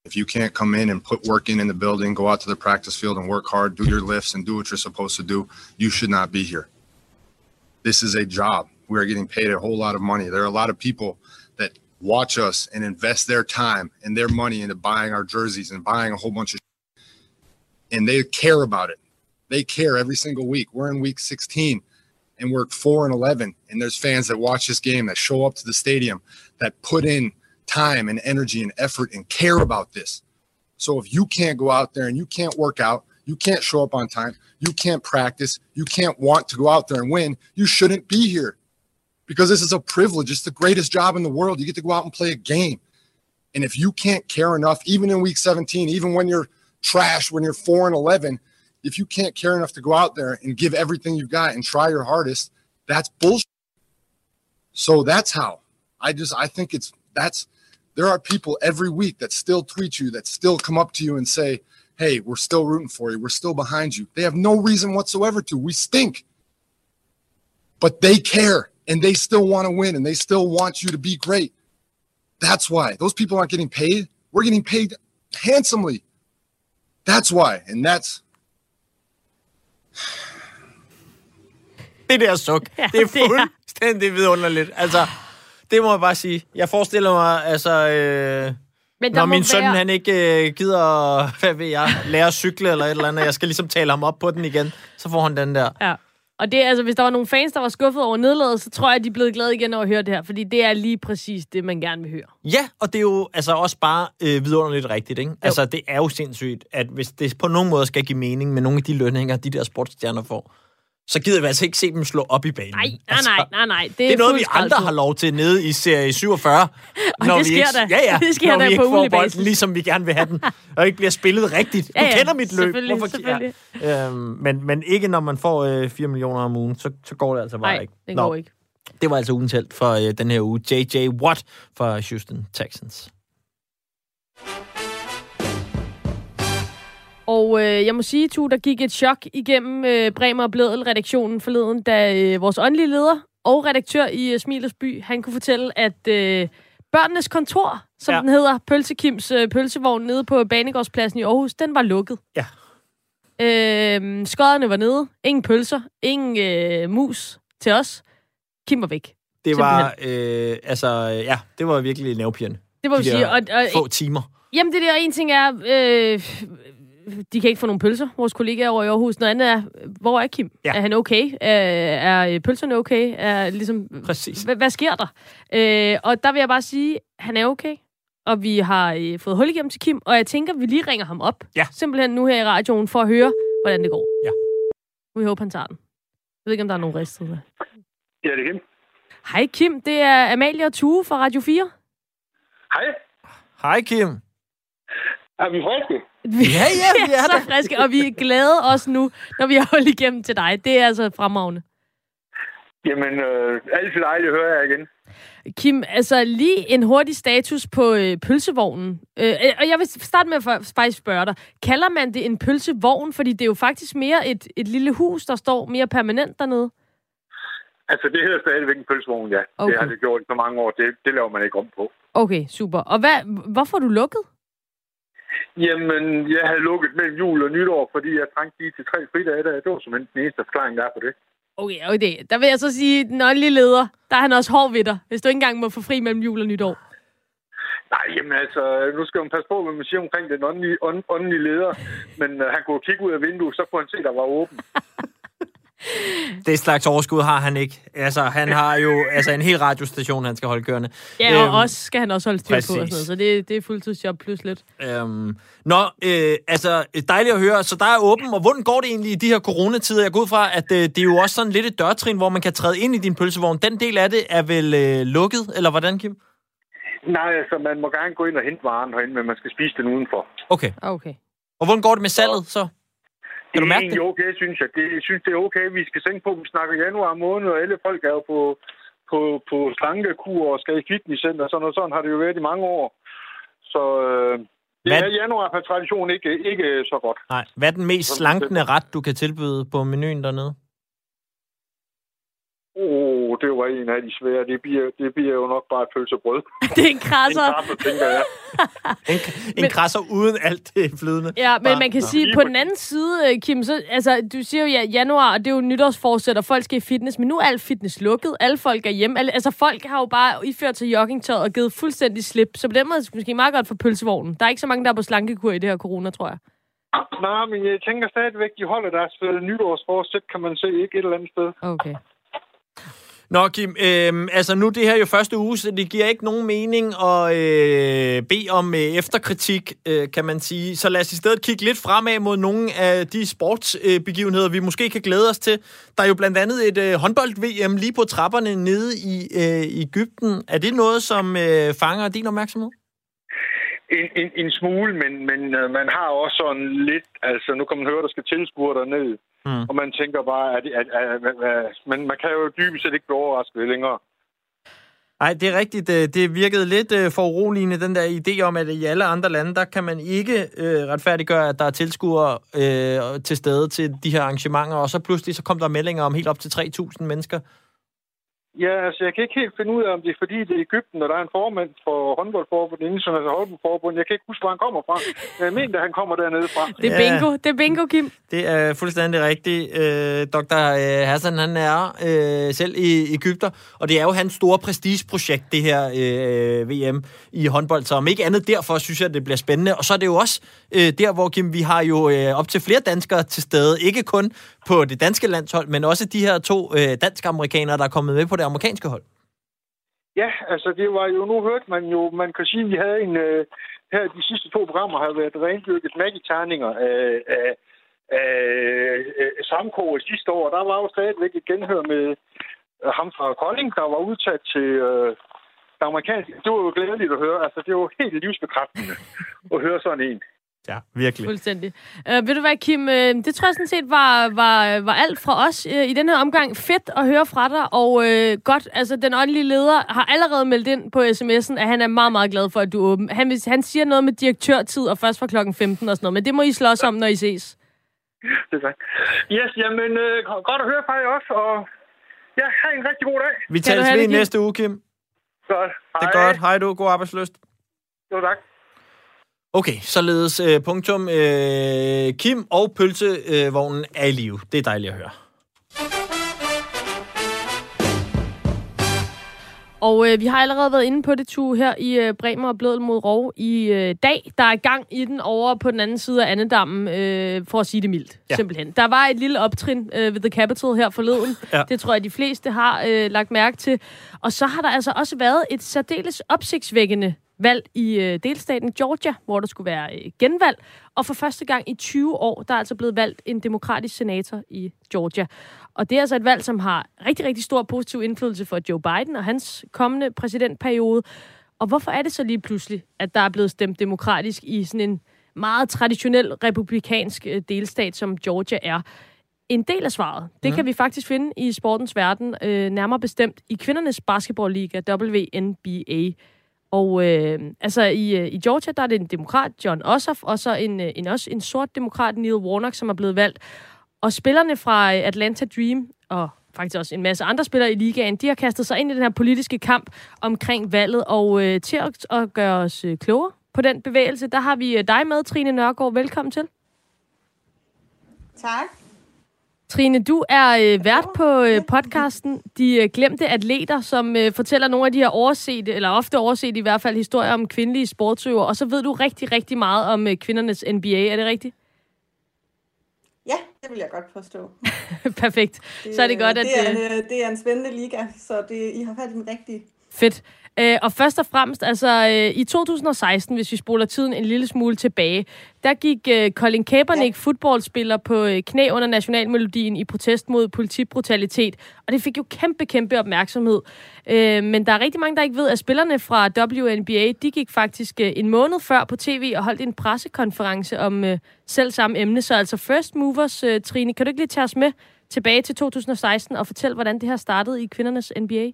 If you can't come in and put work in in the building, go out to the practice field and work hard, do your lifts and do what you're supposed to do, you should not be here. This is a job. We are getting paid a whole lot of money. There are a lot of people that watch us and invest their time and their money into buying our jerseys and buying a whole bunch of and they care about it. They care every single week. We're in week 16 and we're 4 and 11 and there's fans that watch this game that show up to the stadium that put in time and energy and effort and care about this. So if you can't go out there and you can't work out, you can't show up on time, you can't practice, you can't want to go out there and win, you shouldn't be here. Because this is a privilege. It's the greatest job in the world. You get to go out and play a game. And if you can't care enough, even in week 17, even when you're trash, when you're 4 and 11, if you can't care enough to go out there and give everything you've got and try your hardest, that's bullshit. So that's how I just I think it's that's there are people every week that still tweet you that still come up to you and say, "Hey, we're still rooting for you. We're still behind you." They have no reason whatsoever to. We stink. But they care and they still want to win and they still want you to be great. That's why. Those people aren't getting paid. We're getting paid handsomely. That's why. And that's Det der suk, Ja, det er det er- fuldstændig vidunderligt. Altså, det må jeg bare sige. Jeg forestiller mig, altså... Øh, Men der når min søn, være... han ikke øh, gider, hvad ved jeg, lære at cykle eller et eller andet, jeg skal ligesom tale ham op på den igen, så får han den der. Ja. Og det altså, hvis der var nogle fans, der var skuffet over nedladet, så tror jeg, at de er blevet glade igen over at høre det her, fordi det er lige præcis det, man gerne vil høre. Ja, og det er jo altså også bare øh, vidunderligt rigtigt, ikke? Jo. Altså, det er jo sindssygt, at hvis det på nogen måde skal give mening med nogle af de lønninger, de der sportsstjerner får, så gider vi altså ikke se dem slå op i banen. Nej, nej, altså, nej, nej, nej. Det Det er noget, vi andre har lov til nede i serie 47. Og det sker vi ikke, da. Ja, ja, Det sker når da vi på ikke får ugentlig bolden, ligesom vi gerne vil have den, og ikke bliver spillet rigtigt. Ja, du ja, kender mit løb. selvfølgelig, selvfølgelig. Ja. Øhm, men, men ikke når man får øh, 4 millioner om ugen, så, så går det altså bare Nej, ikke. det Nå, går ikke. Det var altså held for øh, den her uge. J.J. Watt fra Houston Texans. Og øh, jeg må sige, Tu, der gik et chok igennem øh, Bremer og Bledel-redaktionen forleden, da øh, vores åndelige leder og redaktør i øh, Smilers by, han kunne fortælle, at øh, børnenes kontor, som Ja. den hedder, Pølsekims øh, pølsevogn nede på Banegårdspladsen i Aarhus, den var lukket. Ja. Øh, skodderne var nede. Ingen pølser. Ingen øh, mus til os. Kim var væk. Det var, øh, altså, ja, det var virkelig nervepirrende. Det må De vi sige. Og, og, Få timer. Jamen, det der en ting er, øh, de kan ikke få nogen pølser, vores kollegaer over i Aarhus. Noget andet er, hvor er Kim? Ja. Er han okay? Er, er pølserne okay? Er, ligesom, Præcis. hvad, hvad sker der? Øh, og der vil jeg bare sige, han er okay. Og vi har øh, fået hul igennem til Kim, og jeg tænker, vi lige ringer ham op. Ja. Simpelthen nu her i radioen, for at høre, hvordan det går. Ja. Vi håber, han tager den. Jeg ved ikke, om der er nogen ristet. Ja, det er Kim. Hej Kim, det er Amalie og Tue fra Radio 4. Hej. Hej, Kim. Er vi friske? Ja, ja, vi er så der. friske, og vi er glade også nu, når vi har holdt igennem til dig. Det er altså fremragende. Jamen, øh, altid dejligt at høre jer igen. Kim, altså lige en hurtig status på øh, pølsevognen. Øh, og jeg vil starte med at fa- faktisk spørge dig. Kalder man det en pølsevogn? Fordi det er jo faktisk mere et, et lille hus, der står mere permanent dernede. Altså, det hedder stadigvæk en pølsevogn, ja. Okay. Det har det gjort i så mange år. Det, det laver man ikke om på. Okay, super. Og hvad, hvorfor er du lukket? Jamen, jeg havde lukket mellem jul og nytår, fordi jeg trængte lige til tre fridage. Der. Det var simpelthen den eneste forklaring, der er på det. Okay, okay. Der vil jeg så sige, den åndelige leder, der er han også hård ved dig, hvis du ikke engang må få fri mellem jul og nytår. Nej, jamen altså, nu skal man passe på, hvad man siger omkring den åndelige, ånd, åndelige leder. Men uh, han kunne kigge ud af vinduet, så kunne han se, der var åben. Det slags overskud har han ikke. Altså, han har jo altså, en hel radiostation, han skal holde kørende. Ja, og Øhm, også skal han også holde styr på og sådan præcis. noget. Så det, det er fuldtidsjob plus lidt. Øhm, nå, øh, altså, dejligt at høre. Så der er åben, og hvordan går det egentlig i de her coronatider? Jeg går ud fra, at øh, det er jo også sådan lidt et dørtrin, hvor man kan træde ind i din pølsevogn. Den del af det er vel øh, lukket, eller hvordan, Kim? Nej, altså, man må gerne gå ind og hente varen herinde, men man skal spise den udenfor. Okay. Okay. Og hvordan går det med salget, så? Kan du det er mærke det? egentlig okay, synes jeg. Det, jeg synes, det er okay. Vi skal tænke på, at vi snakker januar måned, og alle folk er jo på, på, på slankekur og skal i fitnesscenter og sådan noget. Sådan har det jo været i mange år. Så øh, det Hvad- er januar per tradition ikke, ikke så godt. Nej. Hvad er den mest slankende ret, du kan tilbyde på menuen dernede? Åh, oh, det var en af de svære. Det bliver, det bliver jo nok bare et pølsebrød. Det er en En krasser. tænker jeg. En, en Men- krasser uden alt det flydende. Ja, men Bare- man kan Nå. sige, på den anden side, øh, Kim, så, altså, du siger jo, ja, januar, og det er jo nytårsforsæt, og folk skal i fitness, men nu er alt fitness lukket. Alle folk er hjemme. Alle, altså, folk har jo bare iført sig joggingtøjet og givet fuldstændig slip. Så på den måde er det måske meget godt for pølsevognen. Der er ikke så mange, der er på slankekur i det her corona, tror jeg. Nej, men jeg tænker stadigvæk, de holder deres øh, nytårsforsæt, kan man se, ikke et eller andet sted. Okay. Nå, Kim, øh, altså nu det her jo første uge, så det giver ikke nogen mening at øh, bede om øh, efterkritik, øh, kan man sige. Så lad os i stedet kigge lidt fremad mod nogle af de sportsbegivenheder, øh, vi måske kan glæde os til. Der er jo blandt andet et øh, håndbold-VM lige på trapperne nede i øh, Ægypten. Er det noget, som øh, fanger din opmærksomhed? En, en, en smule, men, men uh, man har også sådan lidt, altså nu kan man høre, der skal tilskuer derned, mm. og man tænker bare, at, at, at, at, at man, man kan jo dybest set ikke blive overrasket længere. Nej, det er rigtigt. Det virkede lidt øh, for uroligende, den der idé om, at i alle andre lande, der kan man ikke øh, retfærdiggøre, at der er tilskuere øh, til stede til de her arrangementer, og så pludselig så kom der meldinger om helt op til 3.000 mennesker, Ja, altså jeg kan ikke helt finde ud af, om det er fordi, det er Ægypten, og der er en formand for håndboldforbundet, internationale håndboldforbund. Jeg kan ikke huske, hvor han kommer fra. Jeg mener, at han kommer dernede fra. Det er bingo. Det er bingo, Kim. Det er fuldstændig rigtigt. Øh, Dr. Øh, Hassan, han er øh, selv i Ægypter, og det er jo hans store prestigeprojekt, det her øh, VM i håndbold. Så om ikke andet derfor, synes jeg, det bliver spændende. Og så er det jo også øh, der, hvor Kim, vi har jo øh, op til flere danskere til stede. Ikke kun på det danske landshold, men også de her to øh, dansk-amerikanere, der er kommet med på det amerikanske hold. Ja, altså det var jo, nu hørte man jo, man kan sige, at vi havde en, øh, her de sidste to programmer har været rendyrket magiterninger af, af, af, af samkoget sidste år. Der var jo stadigvæk et genhør med øh, ham fra Kolding, der var udtaget til øh, det amerikanske. Det var jo glædeligt at høre. Altså, det var helt livsbekræftende at høre sådan en. Ja, virkelig. Fuldstændig. Uh, ved du hvad, Kim? Uh, det tror jeg sådan set var, var, var alt fra os uh, i den her omgang. Fedt at høre fra dig, og uh, godt, altså den åndelige leder har allerede meldt ind på sms'en, at han er meget, meget glad for, at du er åben. Han, han siger noget med direktørtid, og først fra klokken 15 og sådan noget, men det må I slås om, når I ses. Det er. Yes, jamen, uh, godt at høre fra jer også, og ja, have en rigtig god dag. Vi tales ved næste uge, Kim. Godt. Hej. Det er godt. Hej du. God arbejdsløst. Jo, tak. Okay, således øh, punktum. Øh, Kim og pølsevognen er i live. Det er dejligt at høre. Og øh, vi har allerede været inde på det, tu her i øh, Bremer og Blødel mod Rov i øh, dag. Der er gang i den over på den anden side af Annedammen, øh, for at sige det mildt, ja. simpelthen. Der var et lille optrin øh, ved The Capitol her forleden. Ja. Det tror jeg, de fleste har øh, lagt mærke til. Og så har der altså også været et særdeles opsigtsvækkende valg i øh, delstaten Georgia, hvor der skulle være øh, genvalg. Og for første gang i 20 år, der er altså blevet valgt en demokratisk senator i Georgia. Og det er altså et valg, som har rigtig, rigtig stor positiv indflydelse for Joe Biden og hans kommende præsidentperiode. Og hvorfor er det så lige pludselig, at der er blevet stemt demokratisk i sådan en meget traditionel republikansk øh, delstat, som Georgia er? En del af svaret, det mm. kan vi faktisk finde i sportens verden, øh, nærmere bestemt i kvindernes basketballliga WNBA. Og øh, altså i, øh, i Georgia, der er det en demokrat, John Ossoff, og så en, øh, en, også en sort demokrat, Neil Warnock, som er blevet valgt. Og spillerne fra øh, Atlanta Dream, og faktisk også en masse andre spillere i ligaen, de har kastet sig ind i den her politiske kamp omkring valget, og øh, til at, at gøre os øh, klogere på den bevægelse, der har vi dig med, Trine Nørgaard. Velkommen til. Tak. Trine, du er øh, vært på øh, podcasten De øh, Glemte Atleter, som øh, fortæller nogle af de her oversete, eller ofte oversete i hvert fald, historier om kvindelige sportsøver. Og så ved du rigtig, rigtig meget om øh, kvindernes NBA. Er det rigtigt? Ja, det vil jeg godt påstå. Perfekt. Det, så er det godt, at... Det er, en, øh, det er en spændende liga, så det, I har fat i den rigtige. Fedt. Øh, og først og fremmest, altså øh, i 2016, hvis vi spoler tiden en lille smule tilbage, der gik øh, Colin Kaepernick, ja. fodboldspiller, på øh, knæ under nationalmelodien i protest mod politibrutalitet. Og det fik jo kæmpe, kæmpe opmærksomhed. Øh, men der er rigtig mange, der ikke ved, at spillerne fra WNBA, de gik faktisk øh, en måned før på tv og holdt en pressekonference om øh, selv samme emne. Så altså First Movers, øh, Trine, kan du ikke lige tage os med tilbage til 2016 og fortælle, hvordan det her startede i kvindernes NBA?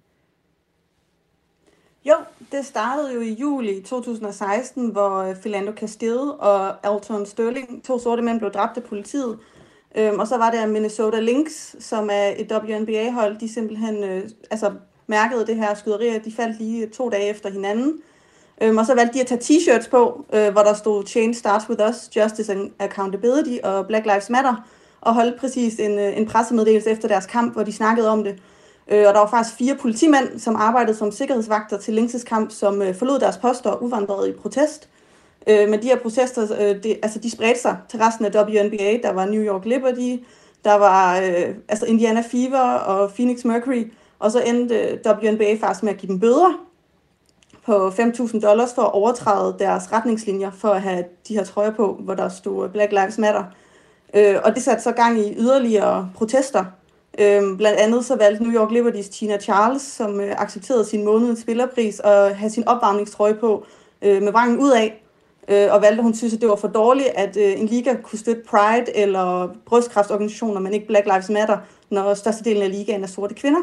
Jo, det startede jo i juli 2016, hvor øh, Philando Castile og Alton Sterling, to sorte mænd, blev dræbt af politiet. Øhm, og så var der Minnesota Lynx, som er et WNBA-hold, de simpelthen øh, altså, mærkede det her skyderi, de faldt lige to dage efter hinanden. Øhm, og så valgte de at tage t-shirts på, øh, hvor der stod Change starts with us, Justice and Accountability og Black Lives Matter, og holdt præcis en, øh, en pressemeddelelse efter deres kamp, hvor de snakkede om det. Øh, og der var faktisk fire politimænd, som arbejdede som sikkerhedsvagter til Linkses kamp, som øh, forlod deres poster og uvandrede i protest. Øh, men de her protester, øh, det, altså de spredte sig til resten af WNBA. Der var New York Liberty, der var øh, altså Indiana Fever og Phoenix Mercury, og så endte øh, WNBA faktisk med at give dem bøder på 5.000 dollars for at overtræde deres retningslinjer for at have de her trøjer på, hvor der stod Black Lives Matter. Øh, og det satte så gang i yderligere protester Øhm, blandt andet så valgte New York Libertys Tina Charles, som øh, accepterede sin månedens spillerpris, og have sin opvarmningstrøje på øh, med vrangen ud af. øh, og valgte, at hun synes, at det var for dårligt, at øh, en liga kunne støtte Pride eller brystkræftorganisationer, men ikke Black Lives Matter, når størstedelen af ligaen er sorte kvinder.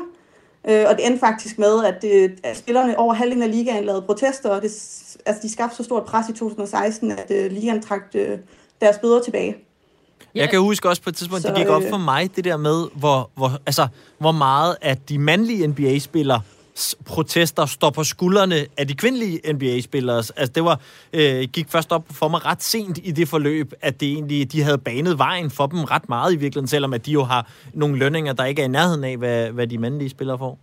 Øh, og det endte faktisk med, at, øh, at spillerne over halvdelen af ligaen lavede protester, og det, altså, de skabte så stort pres i 2016, at øh, ligaen trak øh, deres bøder tilbage. Jeg kan huske også på et tidspunkt, så, det gik op for mig, det der med, hvor, hvor, altså, hvor meget at de mandlige NBA-spillere protester står på skuldrene af de kvindelige NBA-spillere. Altså, det var, øh, gik først op for mig ret sent i det forløb, at det egentlig, de havde banet vejen for dem ret meget i virkeligheden, selvom at de jo har nogle lønninger, der ikke er i nærheden af, hvad, hvad de mandlige spillere får.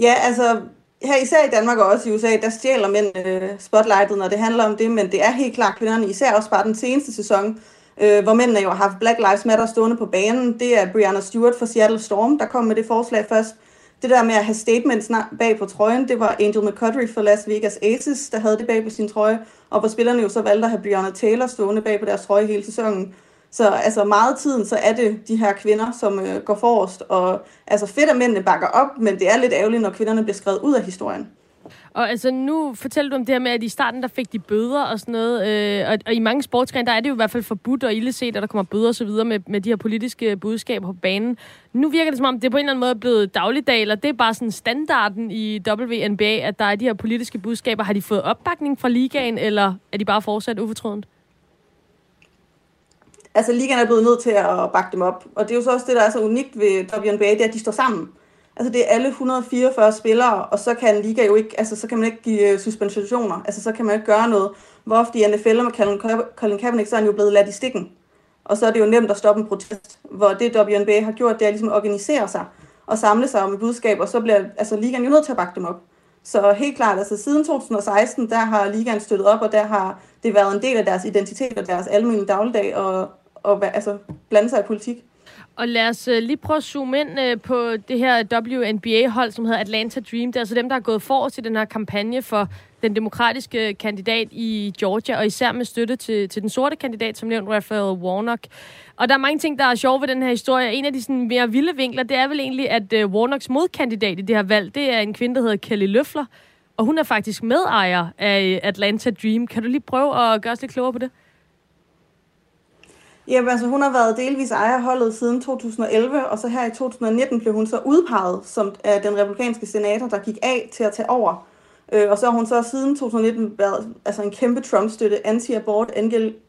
Ja, altså, her især i Danmark og også i USA, der stjæler mænd øh, spotlightet, når det handler om det, men det er helt klart kvinderne, især også bare den seneste sæson, øh, hvor mændene jo har haft Black Lives Matter stående på banen. Det er Brianna Stewart fra Seattle Storm, der kom med det forslag først. Det der med at have statements bag på trøjen, det var Angel McCutry fra Las Vegas Aces, der havde det bag på sin trøje, og hvor spillerne jo så valgte at have Brianna Taylor stående bag på deres trøje hele sæsonen. Så altså meget tiden, så er det de her kvinder, som øh, går forrest, og altså fedt, at mændene bakker op, men det er lidt ærgerligt, når kvinderne bliver skrevet ud af historien. Og altså, nu fortæller du om det her med, at i starten, der fik de bøder og sådan noget. Øh, og, og, i mange sportsgrene, der er det jo i hvert fald forbudt og illeset, at der kommer bøder og så videre med, med de her politiske budskaber på banen. Nu virker det som om, det er på en eller anden måde blevet dagligdag, eller det er bare sådan standarden i WNBA, at der er de her politiske budskaber. Har de fået opbakning fra ligaen, eller er de bare fortsat ufortrødent? Altså, ligaen er blevet nødt til at bakke dem op. Og det er jo så også det, der er så unikt ved WNBA, det er, at de står sammen. Altså det er alle 144 spillere, og så kan en liga jo ikke, altså så kan man ikke give øh, suspensioner, altså så kan man ikke gøre noget. Hvor ofte i NFL med Colin Kaepernick, så er han jo blevet ladt i stikken. Og så er det jo nemt at stoppe en protest, hvor det WNBA har gjort, det er ligesom at organisere sig og samle sig om et budskab, og så bliver altså, ligaen jo nødt til at bakke dem op. Så helt klart, altså siden 2016, der har ligaen støttet op, og der har det været en del af deres identitet og deres almindelige dagligdag, og, og altså, blande sig i politik. Og lad os øh, lige prøve at zoome ind øh, på det her WNBA-hold, som hedder Atlanta Dream. Det er altså dem, der har gået for til den her kampagne for den demokratiske kandidat i Georgia, og især med støtte til, til den sorte kandidat, som nævnt Raphael Warnock. Og der er mange ting, der er sjove ved den her historie. En af de sådan, mere vilde vinkler, det er vel egentlig, at uh, Warnocks modkandidat i det her valg, det er en kvinde, der hedder Kelly Løfler, og hun er faktisk medejer af Atlanta Dream. Kan du lige prøve at gøre os lidt klogere på det? Jamen altså, hun har været delvis ejerholdet siden 2011, og så her i 2019 blev hun så udpeget som af den republikanske senator, der gik af til at tage over. Øh, og så har hun så siden 2019 været altså en kæmpe Trump-støtte, anti-abort,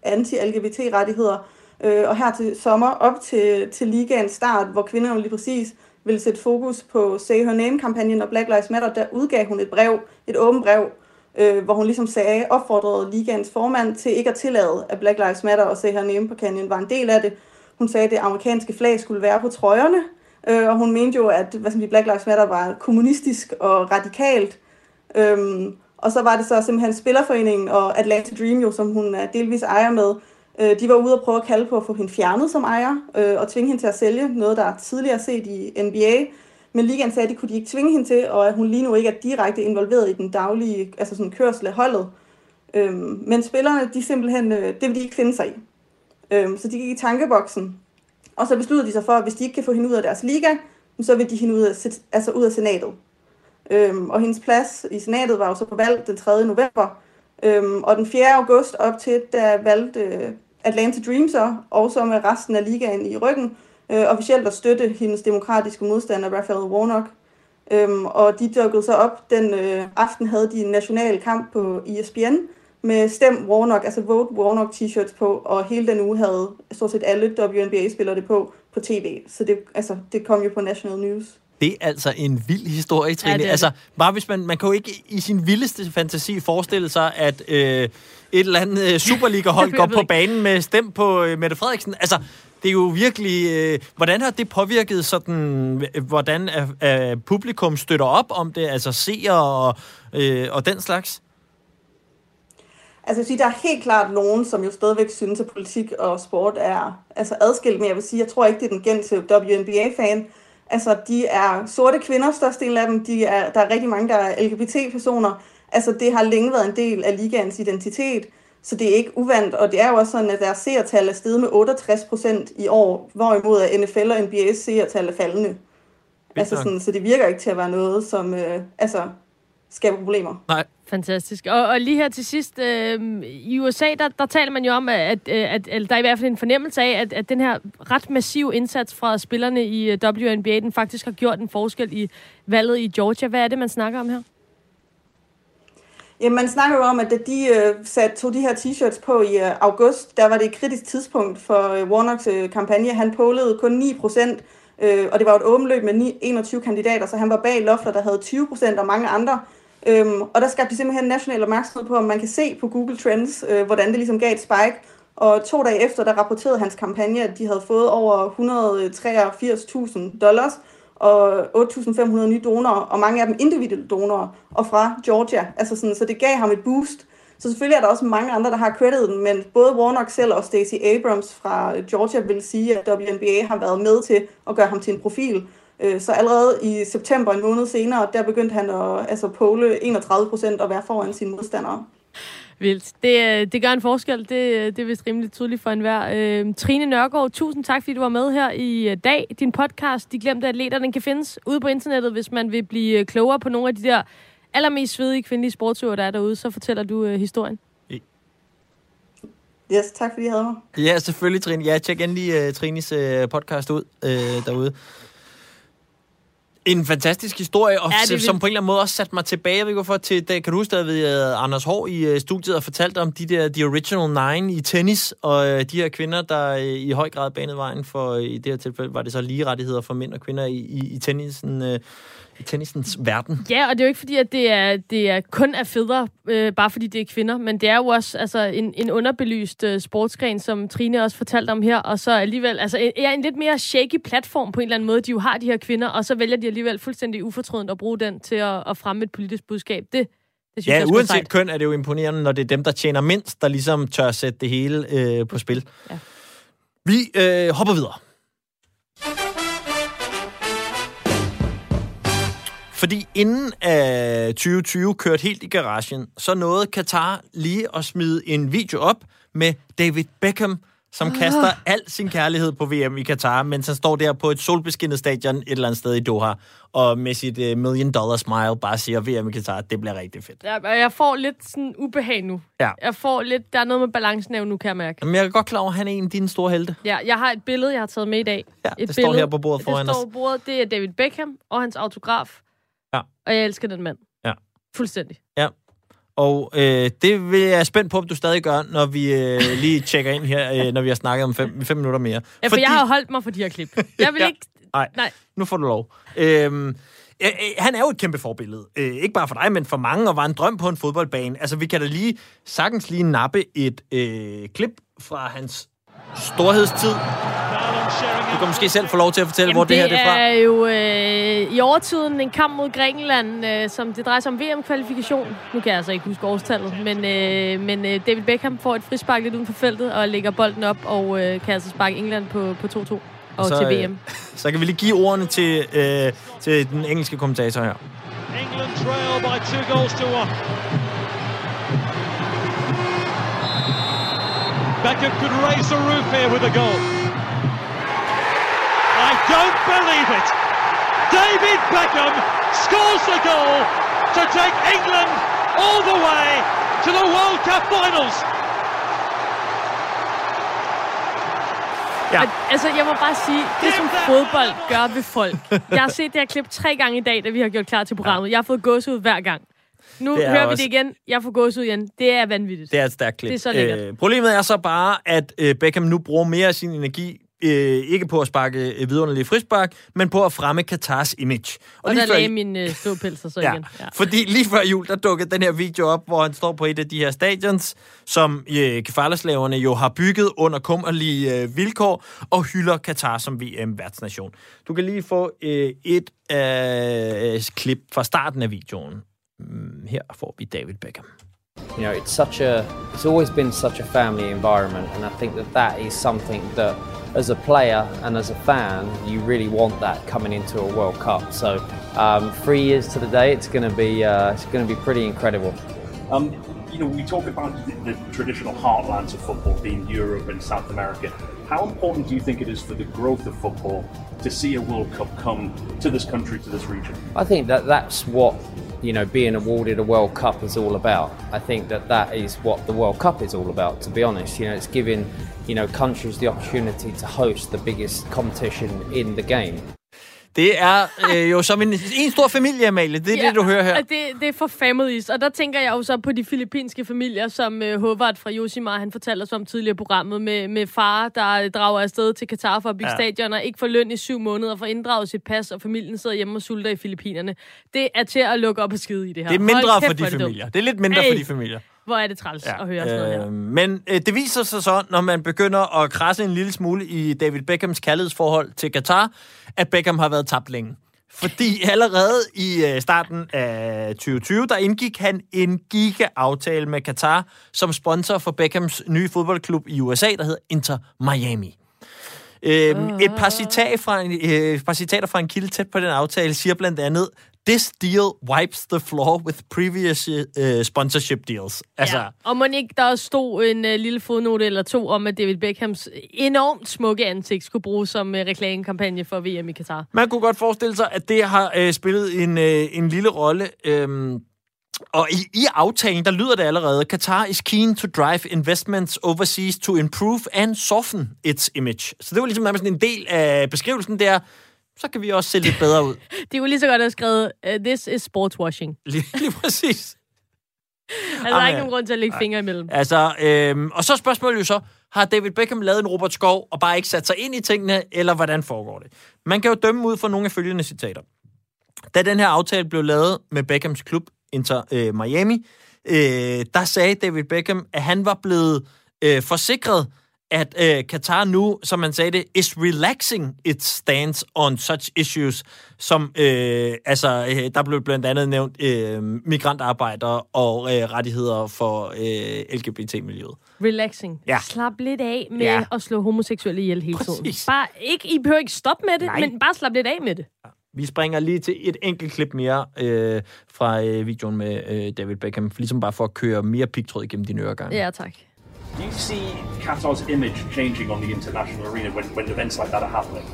anti-LGBT-rettigheder. Øh, og her til sommer, op til, til ligaens start, hvor kvinderne lige præcis ville sætte fokus på Say Her Name-kampagnen og Black Lives Matter, der udgav hun et brev, et åbent brev, øh, hvor hun ligesom sagde, opfordrede ligaens formand til ikke at tillade, at Black Lives Matter og Se hernede på Canyon var en del af det. Hun sagde, at det amerikanske flag skulle være på trøjerne, øh, og hun mente jo, at hvad som de Black Lives Matter var kommunistisk og radikalt. Øhm, og så var det så simpelthen Spillerforeningen og Atlanta Dream, jo, som hun er delvis ejer med, øh, de var ude og prøve at kalde på at få hende fjernet som ejer, øh, og tvinge hende til at sælge noget, der er tidligere set i NBA, men ligaen sagde, at det kunne de ikke tvinge hende til, og at hun lige nu ikke er direkte involveret i den daglige altså sådan kørsel af holdet. Øhm, men spillerne, de simpelthen, øh, det vil de ikke finde sig i. Øhm, så de gik i tankeboksen, og så besluttede de sig for, at hvis de ikke kan få hende ud af deres liga, så vil de hende ud af, altså ud af senatet. Øhm, og hendes plads i senatet var jo så på valg den 3. november. Øhm, og den 4. august op til, der valgte øh, Atlanta Dream så, også med resten af ligaen i ryggen, øh, officielt at støtte hendes demokratiske modstander, Raphael Warnock. Øhm, og de dukkede så op. Den øh, aften havde de en national kamp på ESPN med Stem Warnock, altså Vote Warnock t-shirts på, og hele den uge havde stort set alle WNBA-spillere det på på tv. Så det, altså, det kom jo på National News. Det er altså en vild historie, Trine. Ja, det altså, bare hvis man, man kan jo ikke i sin vildeste fantasi forestille sig, at øh, et eller andet øh, Superliga-hold går på banen med stem på øh, Mette Frederiksen. Altså, det er jo virkelig... Øh, hvordan har det påvirket sådan... Øh, hvordan er, er publikum støtter op om det? Altså seere og, øh, og den slags? Altså, jeg sige, der er helt klart nogen, som jo stadigvæk synes, at politik og sport er altså adskilt, men jeg vil sige, jeg tror ikke, det er den gængse WNBA-fan. Altså, de er sorte kvinder, størstedelen af dem. De er, der er rigtig mange, der er LGBT-personer. Altså, det har længe været en del af ligaens identitet. Så det er ikke uvandt, og det er jo også sådan, at deres seertal er steget med 68 procent i år, hvorimod at NFL og NBA's seertal er faldende. Altså sådan, så det virker ikke til at være noget, som øh, altså, skaber problemer. Nej, Fantastisk. Og, og lige her til sidst, øh, i USA, der, der taler man jo om, at, at, at, at der er i hvert fald en fornemmelse af, at, at den her ret massive indsats fra spillerne i øh, WNBA, den faktisk har gjort en forskel i valget i Georgia. Hvad er det, man snakker om her? Jamen, man snakker jo om, at da de øh, sat, tog de her t-shirts på i øh, august, der var det et kritisk tidspunkt for øh, Warnocks øh, kampagne. Han pollede kun 9 procent, øh, og det var et åbent løb med 9, 21 kandidater, så han var bag Loffler, der havde 20 procent, og mange andre. Øhm, og der skabte de simpelthen national opmærksomhed på, om man kan se på Google Trends, øh, hvordan det ligesom gav et spike. Og to dage efter, der rapporterede hans kampagne, at de havde fået over 183.000 øh, dollars og 8.500 nye donorer, og mange af dem individuelle donorer, og fra Georgia. Altså sådan, så det gav ham et boost. Så selvfølgelig er der også mange andre, der har creditet men både Warnock selv og Stacey Abrams fra øh, Georgia vil sige, at WNBA har været med til at gøre ham til en profil. Øh, så allerede i september, en måned senere, der begyndte han at altså, pole 31 procent og være foran sine modstandere. Vildt. Det, øh, det gør en forskel. Det, det er vist rimelig tydeligt for enhver. Øh, Trine Nørgaard, tusind tak, fordi du var med her i øh, dag. Din podcast, De Glemte Atleter, den kan findes ude på internettet, hvis man vil blive klogere på nogle af de der allermest svedige kvindelige sportsøver, der er derude. Så fortæller du øh, historien. Yes, tak fordi I havde mig. Ja, selvfølgelig, Trine. Ja, tjek endelig uh, Trines uh, podcast ud uh, derude. En fantastisk historie, og Ja, det som på en eller anden måde også satte mig tilbage, jeg ved hvorfor, til, da, kan du huske, da vi uh, Anders Hård i uh, studiet og fortalte om de der The Original Nine i tennis, og uh, de her kvinder, der i høj grad banede vejen for, i det her tilfælde, var det så lige rettigheder for mænd og kvinder i, i, i tennisen, uh, i tennisens verden. Ja, og det er jo ikke fordi, at det er, det er kun er fædre, øh, bare fordi det er kvinder, men det er jo også altså, en, en underbelyst øh, sportsgren, som Trine også fortalte om her, og så alligevel, altså en, ja, en lidt mere shaky platform på en eller anden måde, de jo har, de her kvinder, og så vælger de alligevel fuldstændig ufortrødent at bruge den til at, at fremme et politisk budskab. Det, det synes Ja, jeg er uanset sejt. køn er det jo imponerende, når det er dem, der tjener mindst, der ligesom tør sætte det hele øh, på spil. Ja. Vi øh, hopper videre. Fordi inden af 2020 kørte helt i garagen, så nåede Katar lige at smide en video op med David Beckham, som kaster al sin kærlighed på VM i Katar, mens han står der på et solbeskinnet stadion et eller andet sted i Doha, og med sit uh, million dollar smile bare siger, VM i Katar, det bliver rigtig fedt. Ja, jeg får lidt sådan ubehag nu. Ja. Jeg får lidt, der er noget med balancen af nu, kan jeg mærke. Men jeg er godt klar over, at han er en af dine store helte. Ja, jeg har et billede, jeg har taget med i dag. Ja, et det står her på bordet foran det os. står på bordet, det er David Beckham og hans autograf. Ja. Og jeg elsker den mand. Ja. Fuldstændig. Og øh, det vil jeg er spændt på, om du stadig gør, når vi øh, lige tjekker ind her, øh, når vi har snakket om fem, fem minutter mere. Ja, for Fordi... jeg har holdt mig for de her klip. Jeg vil Ja. ikke... Nej, Nej. nu får du lov. Øhm, øh, øh, han er jo et kæmpe forbillede. Øh, ikke bare for dig, men for mange, og var en drøm på en fodboldbane. Altså, vi kan da lige sagtens lige nappe et øh, klip fra hans storhedstid. Du kan måske selv få lov til at fortælle, hvor det, her det er fra. er jo øh, i overtiden en kamp mod Grækenland, øh, som det drejer sig om VM-kvalifikation. Nu kan jeg altså ikke huske årstallet, men, øh, men øh, David Beckham får et frispark lidt uden for feltet og lægger bolden op og øh, kan altså sparke England på, på 2-2 og Så, så, til øh, VM. Så kan vi lige give ordene til, øh, til den engelske kommentator her. England trail by two goals to one. Beckham could raise the roof here with a goal. Believe it. David Beckham scores the goal to take England all the way to the World Cup finals. Ja. Og, altså, jeg må bare sige, det som fodbold gør ved folk. Jeg har set det her klip tre gange i dag, da vi har gjort klar til programmet. Jeg har fået gåsehud hver gang. Nu Det er hører vi også- det igen. Jeg får gåsehud igen. Det er vanvittigt. Det er et stærkt klip. Det er så lækkert. Øh, problemet er så bare, at øh, Beckham nu bruger mere af sin energi øh, ikke på at sparke øh, vidunderlige frispark, men på at fremme Katars image. Og, og der før- lagde min øh, ståpelser så Ja, igen. Ja. fordi lige før jul, der dukkede den her video op, hvor han står på et af de her stadions, som øh, kefaleslaverne jo har bygget under kummerlige øh, vilkår, og hylder Katar som VM-værtsnation. Du kan lige få øh, et øh, klip fra starten af videoen. Mm, Her får vi David Beckham. You know, it's such a, it's always been such a family environment, and I think that that is something that, as a player and as a fan, you really want that coming into a World Cup. So, um, three years to the day, it's going to be, uh, it's going to be pretty incredible. Um, you know, we talk about the, the traditional heartlands of football being Europe and South America. How important do you think it is for the growth of football to see a World Cup come to this country, to this region? I think that that's what you know, being awarded a World Cup is all about. I think that that is what the World Cup is all about. To be honest, you know, it's giving you know countries the opportunity to host the biggest competition in the game. Det er øh, jo som en, en stor familie, Amalie. Det er ja, det, du hører her. Det, det er for families, og der tænker jeg jo så på de filippinske familier, som uh, Håvard fra Josimar, han fortalte os om tidligere i programmet, med, med far, der drager afsted til Katar for at bygge ja. stadion, og ikke får løn i syv måneder, for inddraget sit pas, og familien sidder hjemme og sulter i Filippinerne. Det er til at lukke op og skide i det her. Det er mindre kæft, for de er det familier. dumt. Det er lidt mindre Ej. for de familier. Hvor er det træls ja. at høre sådan noget her. Øh, men øh, det viser sig så, når man begynder at krasse en lille smule i David Beckhams kærlighedsforhold til Katar, at Beckham har været tabt længe. Fordi allerede i øh, starten af 2020, der indgik han en giga-aftale med Katar som sponsor for Beckhams nye fodboldklub i USA, der hedder Inter Miami. Øhm, et, par citat fra en, øh, et par citater fra en kilde tæt på den aftale siger blandt andet, This deal wipes the floor with previous uh, sponsorship deals. Altså, Ja. Og må ikke der stod en uh, lille fodnote eller to om, at David Beckhams enormt smukke ansigt skulle bruges som uh, reklamekampagne for VM i Katar. Man kunne godt forestille sig, at det har øh, spillet en, øh, en lille rolle. Øhm, og i, i aftalen, der lyder det allerede, Qatar is keen to drive investments overseas to improve and soften its image. Så det var ligesom nærmest en del af beskrivelsen der. Så kan vi også se lidt bedre ud. Det kunne lige så godt have skrevet, uh, this is sportswashing. Lige, lige præcis. Altså, der er ikke nogen grund til at lægge fingre imellem. Altså, øhm, og så er spørgsmålet jo så, har David Beckham lavet en Robert Skov og bare ikke sat sig ind i tingene, eller hvordan foregår det? Man kan jo dømme ud fra nogle af følgende citater. Da den her aftale blev lavet med Beckhams klub Inter øh, Miami, øh, der sagde David Beckham, at han var blevet øh, forsikret, at øh, Qatar nu, som man sagde det, is relaxing its stance on such issues, som, øh, altså, øh, der blev blandt andet nævnt øh, migrantarbejdere og øh, rettigheder for øh, LGBT-miljøet. Relaxing. Ja. Slap lidt af med Ja. ja. at slå homoseksuelle ihjel hele tiden. Præcis. Bare ikke, I behøver ikke stoppe med det, Nej. Men bare slap lidt af med det. Vi springer lige til et enkelt klip mere øh, fra øh, videoen med øh, David Beckham, ligesom bare for at køre mere pigtråd igennem dine øregange. Ja, tak. Do you see Qatar's image changing on the international arena when, when events like that are happening?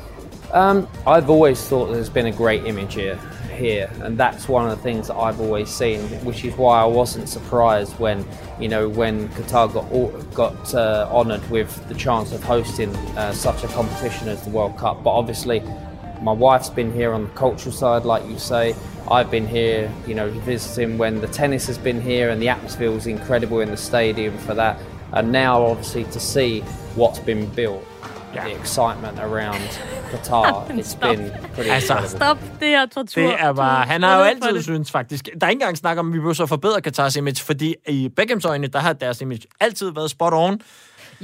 Um, I've always thought there's been a great image here, here, and that's one of the things that I've always seen, which is why I wasn't surprised when, you know, when Qatar got got uh, honoured with the chance of hosting uh, such a competition as the World Cup. But obviously, my wife's been here on the cultural side, like you say. I've been here, you know, visiting when the tennis has been here, and the atmosphere was incredible in the stadium for that. And now, obviously, to see what's been built, the excitement around Qatar, it's Stop. been pretty Altså, incredible. Stop det her tortur. Det er bare, han har jo altid synes faktisk, der er ikke engang snak om, at vi behøver så forbedre Katars image, fordi i Beckhams øjne, der har deres image altid været spot on.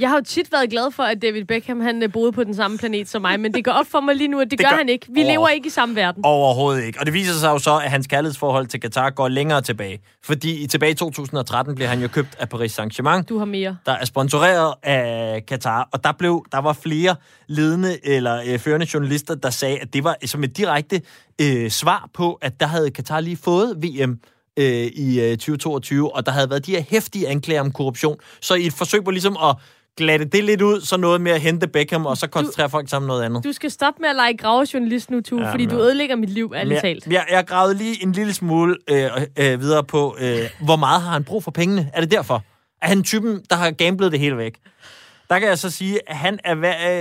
Jeg har jo tit været glad for, at David Beckham han øh, boede på den samme planet som mig, men det går op for mig lige nu, at det, Det gør, gør- han ikke. Vi lever ikke i samme verden. Overhovedet ikke. Og det viser sig jo så, at hans kærlighedsforhold til Katar går længere tilbage. Fordi i tilbage i 2013 blev han jo købt af Paris Saint-Germain. Du har mere. der er sponsoreret af Katar, og der blev der var flere ledende eller øh, førende journalister, der sagde, at det var som et direkte øh, svar på, at der havde Katar lige fået VM øh, i øh, 2022, og der havde været de her hæftige anklager om korruption. Så i et forsøg på ligesom at glatte det lidt ud, så noget med at hente Beckham, og så koncentrerer folk sammen noget andet. Du skal stoppe med at lege gravejournalist nu, Tue, Ja, fordi men- du ødelægger mit liv, ærligt jeg, talt. jeg, jeg gravede lige en lille smule øh, øh, videre på, øh, hvor meget har han brug for pengene? Er det derfor? Er han typen, der har gamblet det hele væk? Der kan jeg så sige, at han, er,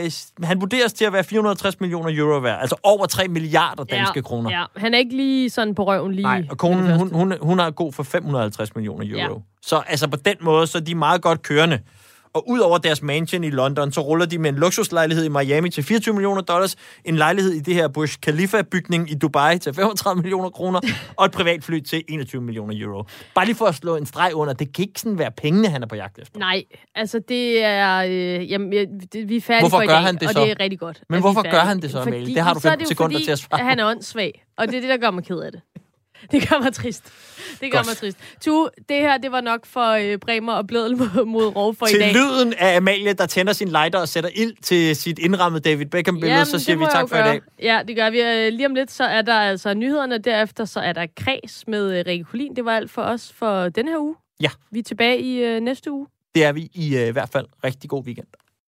øh, han vurderes til at være 460 millioner euro værd, altså over 3 milliarder danske ja, kroner. Ja, han er ikke lige sådan på røven lige. Nej, og konen, hun, hun, hun er god for 550 millioner euro. Ja. Så altså på den måde, så er de meget godt kørende. Og ud over deres mansion i London, så ruller de med en luksuslejlighed i Miami til 24 millioner dollars, en lejlighed i det her Burj Khalifa-bygning i Dubai til 35 millioner kroner, og et privatfly til 21 millioner euro. Bare lige for at slå en streg under, det kan ikke sådan være pengene, han er på jagt efter. Nej, altså det er... Øh, jamen, det, vi er færdige Hvorfor for i dag, han det og så? det er rigtig godt. Men hvorfor gør han det så, Amalie? Det har du så er 15 jo sekunder fordi, til at svare han er åndssvag, og det er det, der gør mig ked af det. Det gør mig trist. Det gør Godt. mig trist. Tu, det her, det var nok for øh, Bremer og Bledel mod, mod Rov for i Til dag. lyden af Amalie, der tænder sin lighter og sætter ild til sit indrammede David Beckham-billede, så siger vi tak for i gøre. dag. Ja, det gør vi. Øh, Lige om lidt, så er der altså nyhederne. Derefter så er der kreds med øh, Rikke Kulin. Det var alt for os for denne her uge. Ja. Vi er tilbage i øh, næste uge. Det er vi i øh, hvert fald. Rigtig god weekend.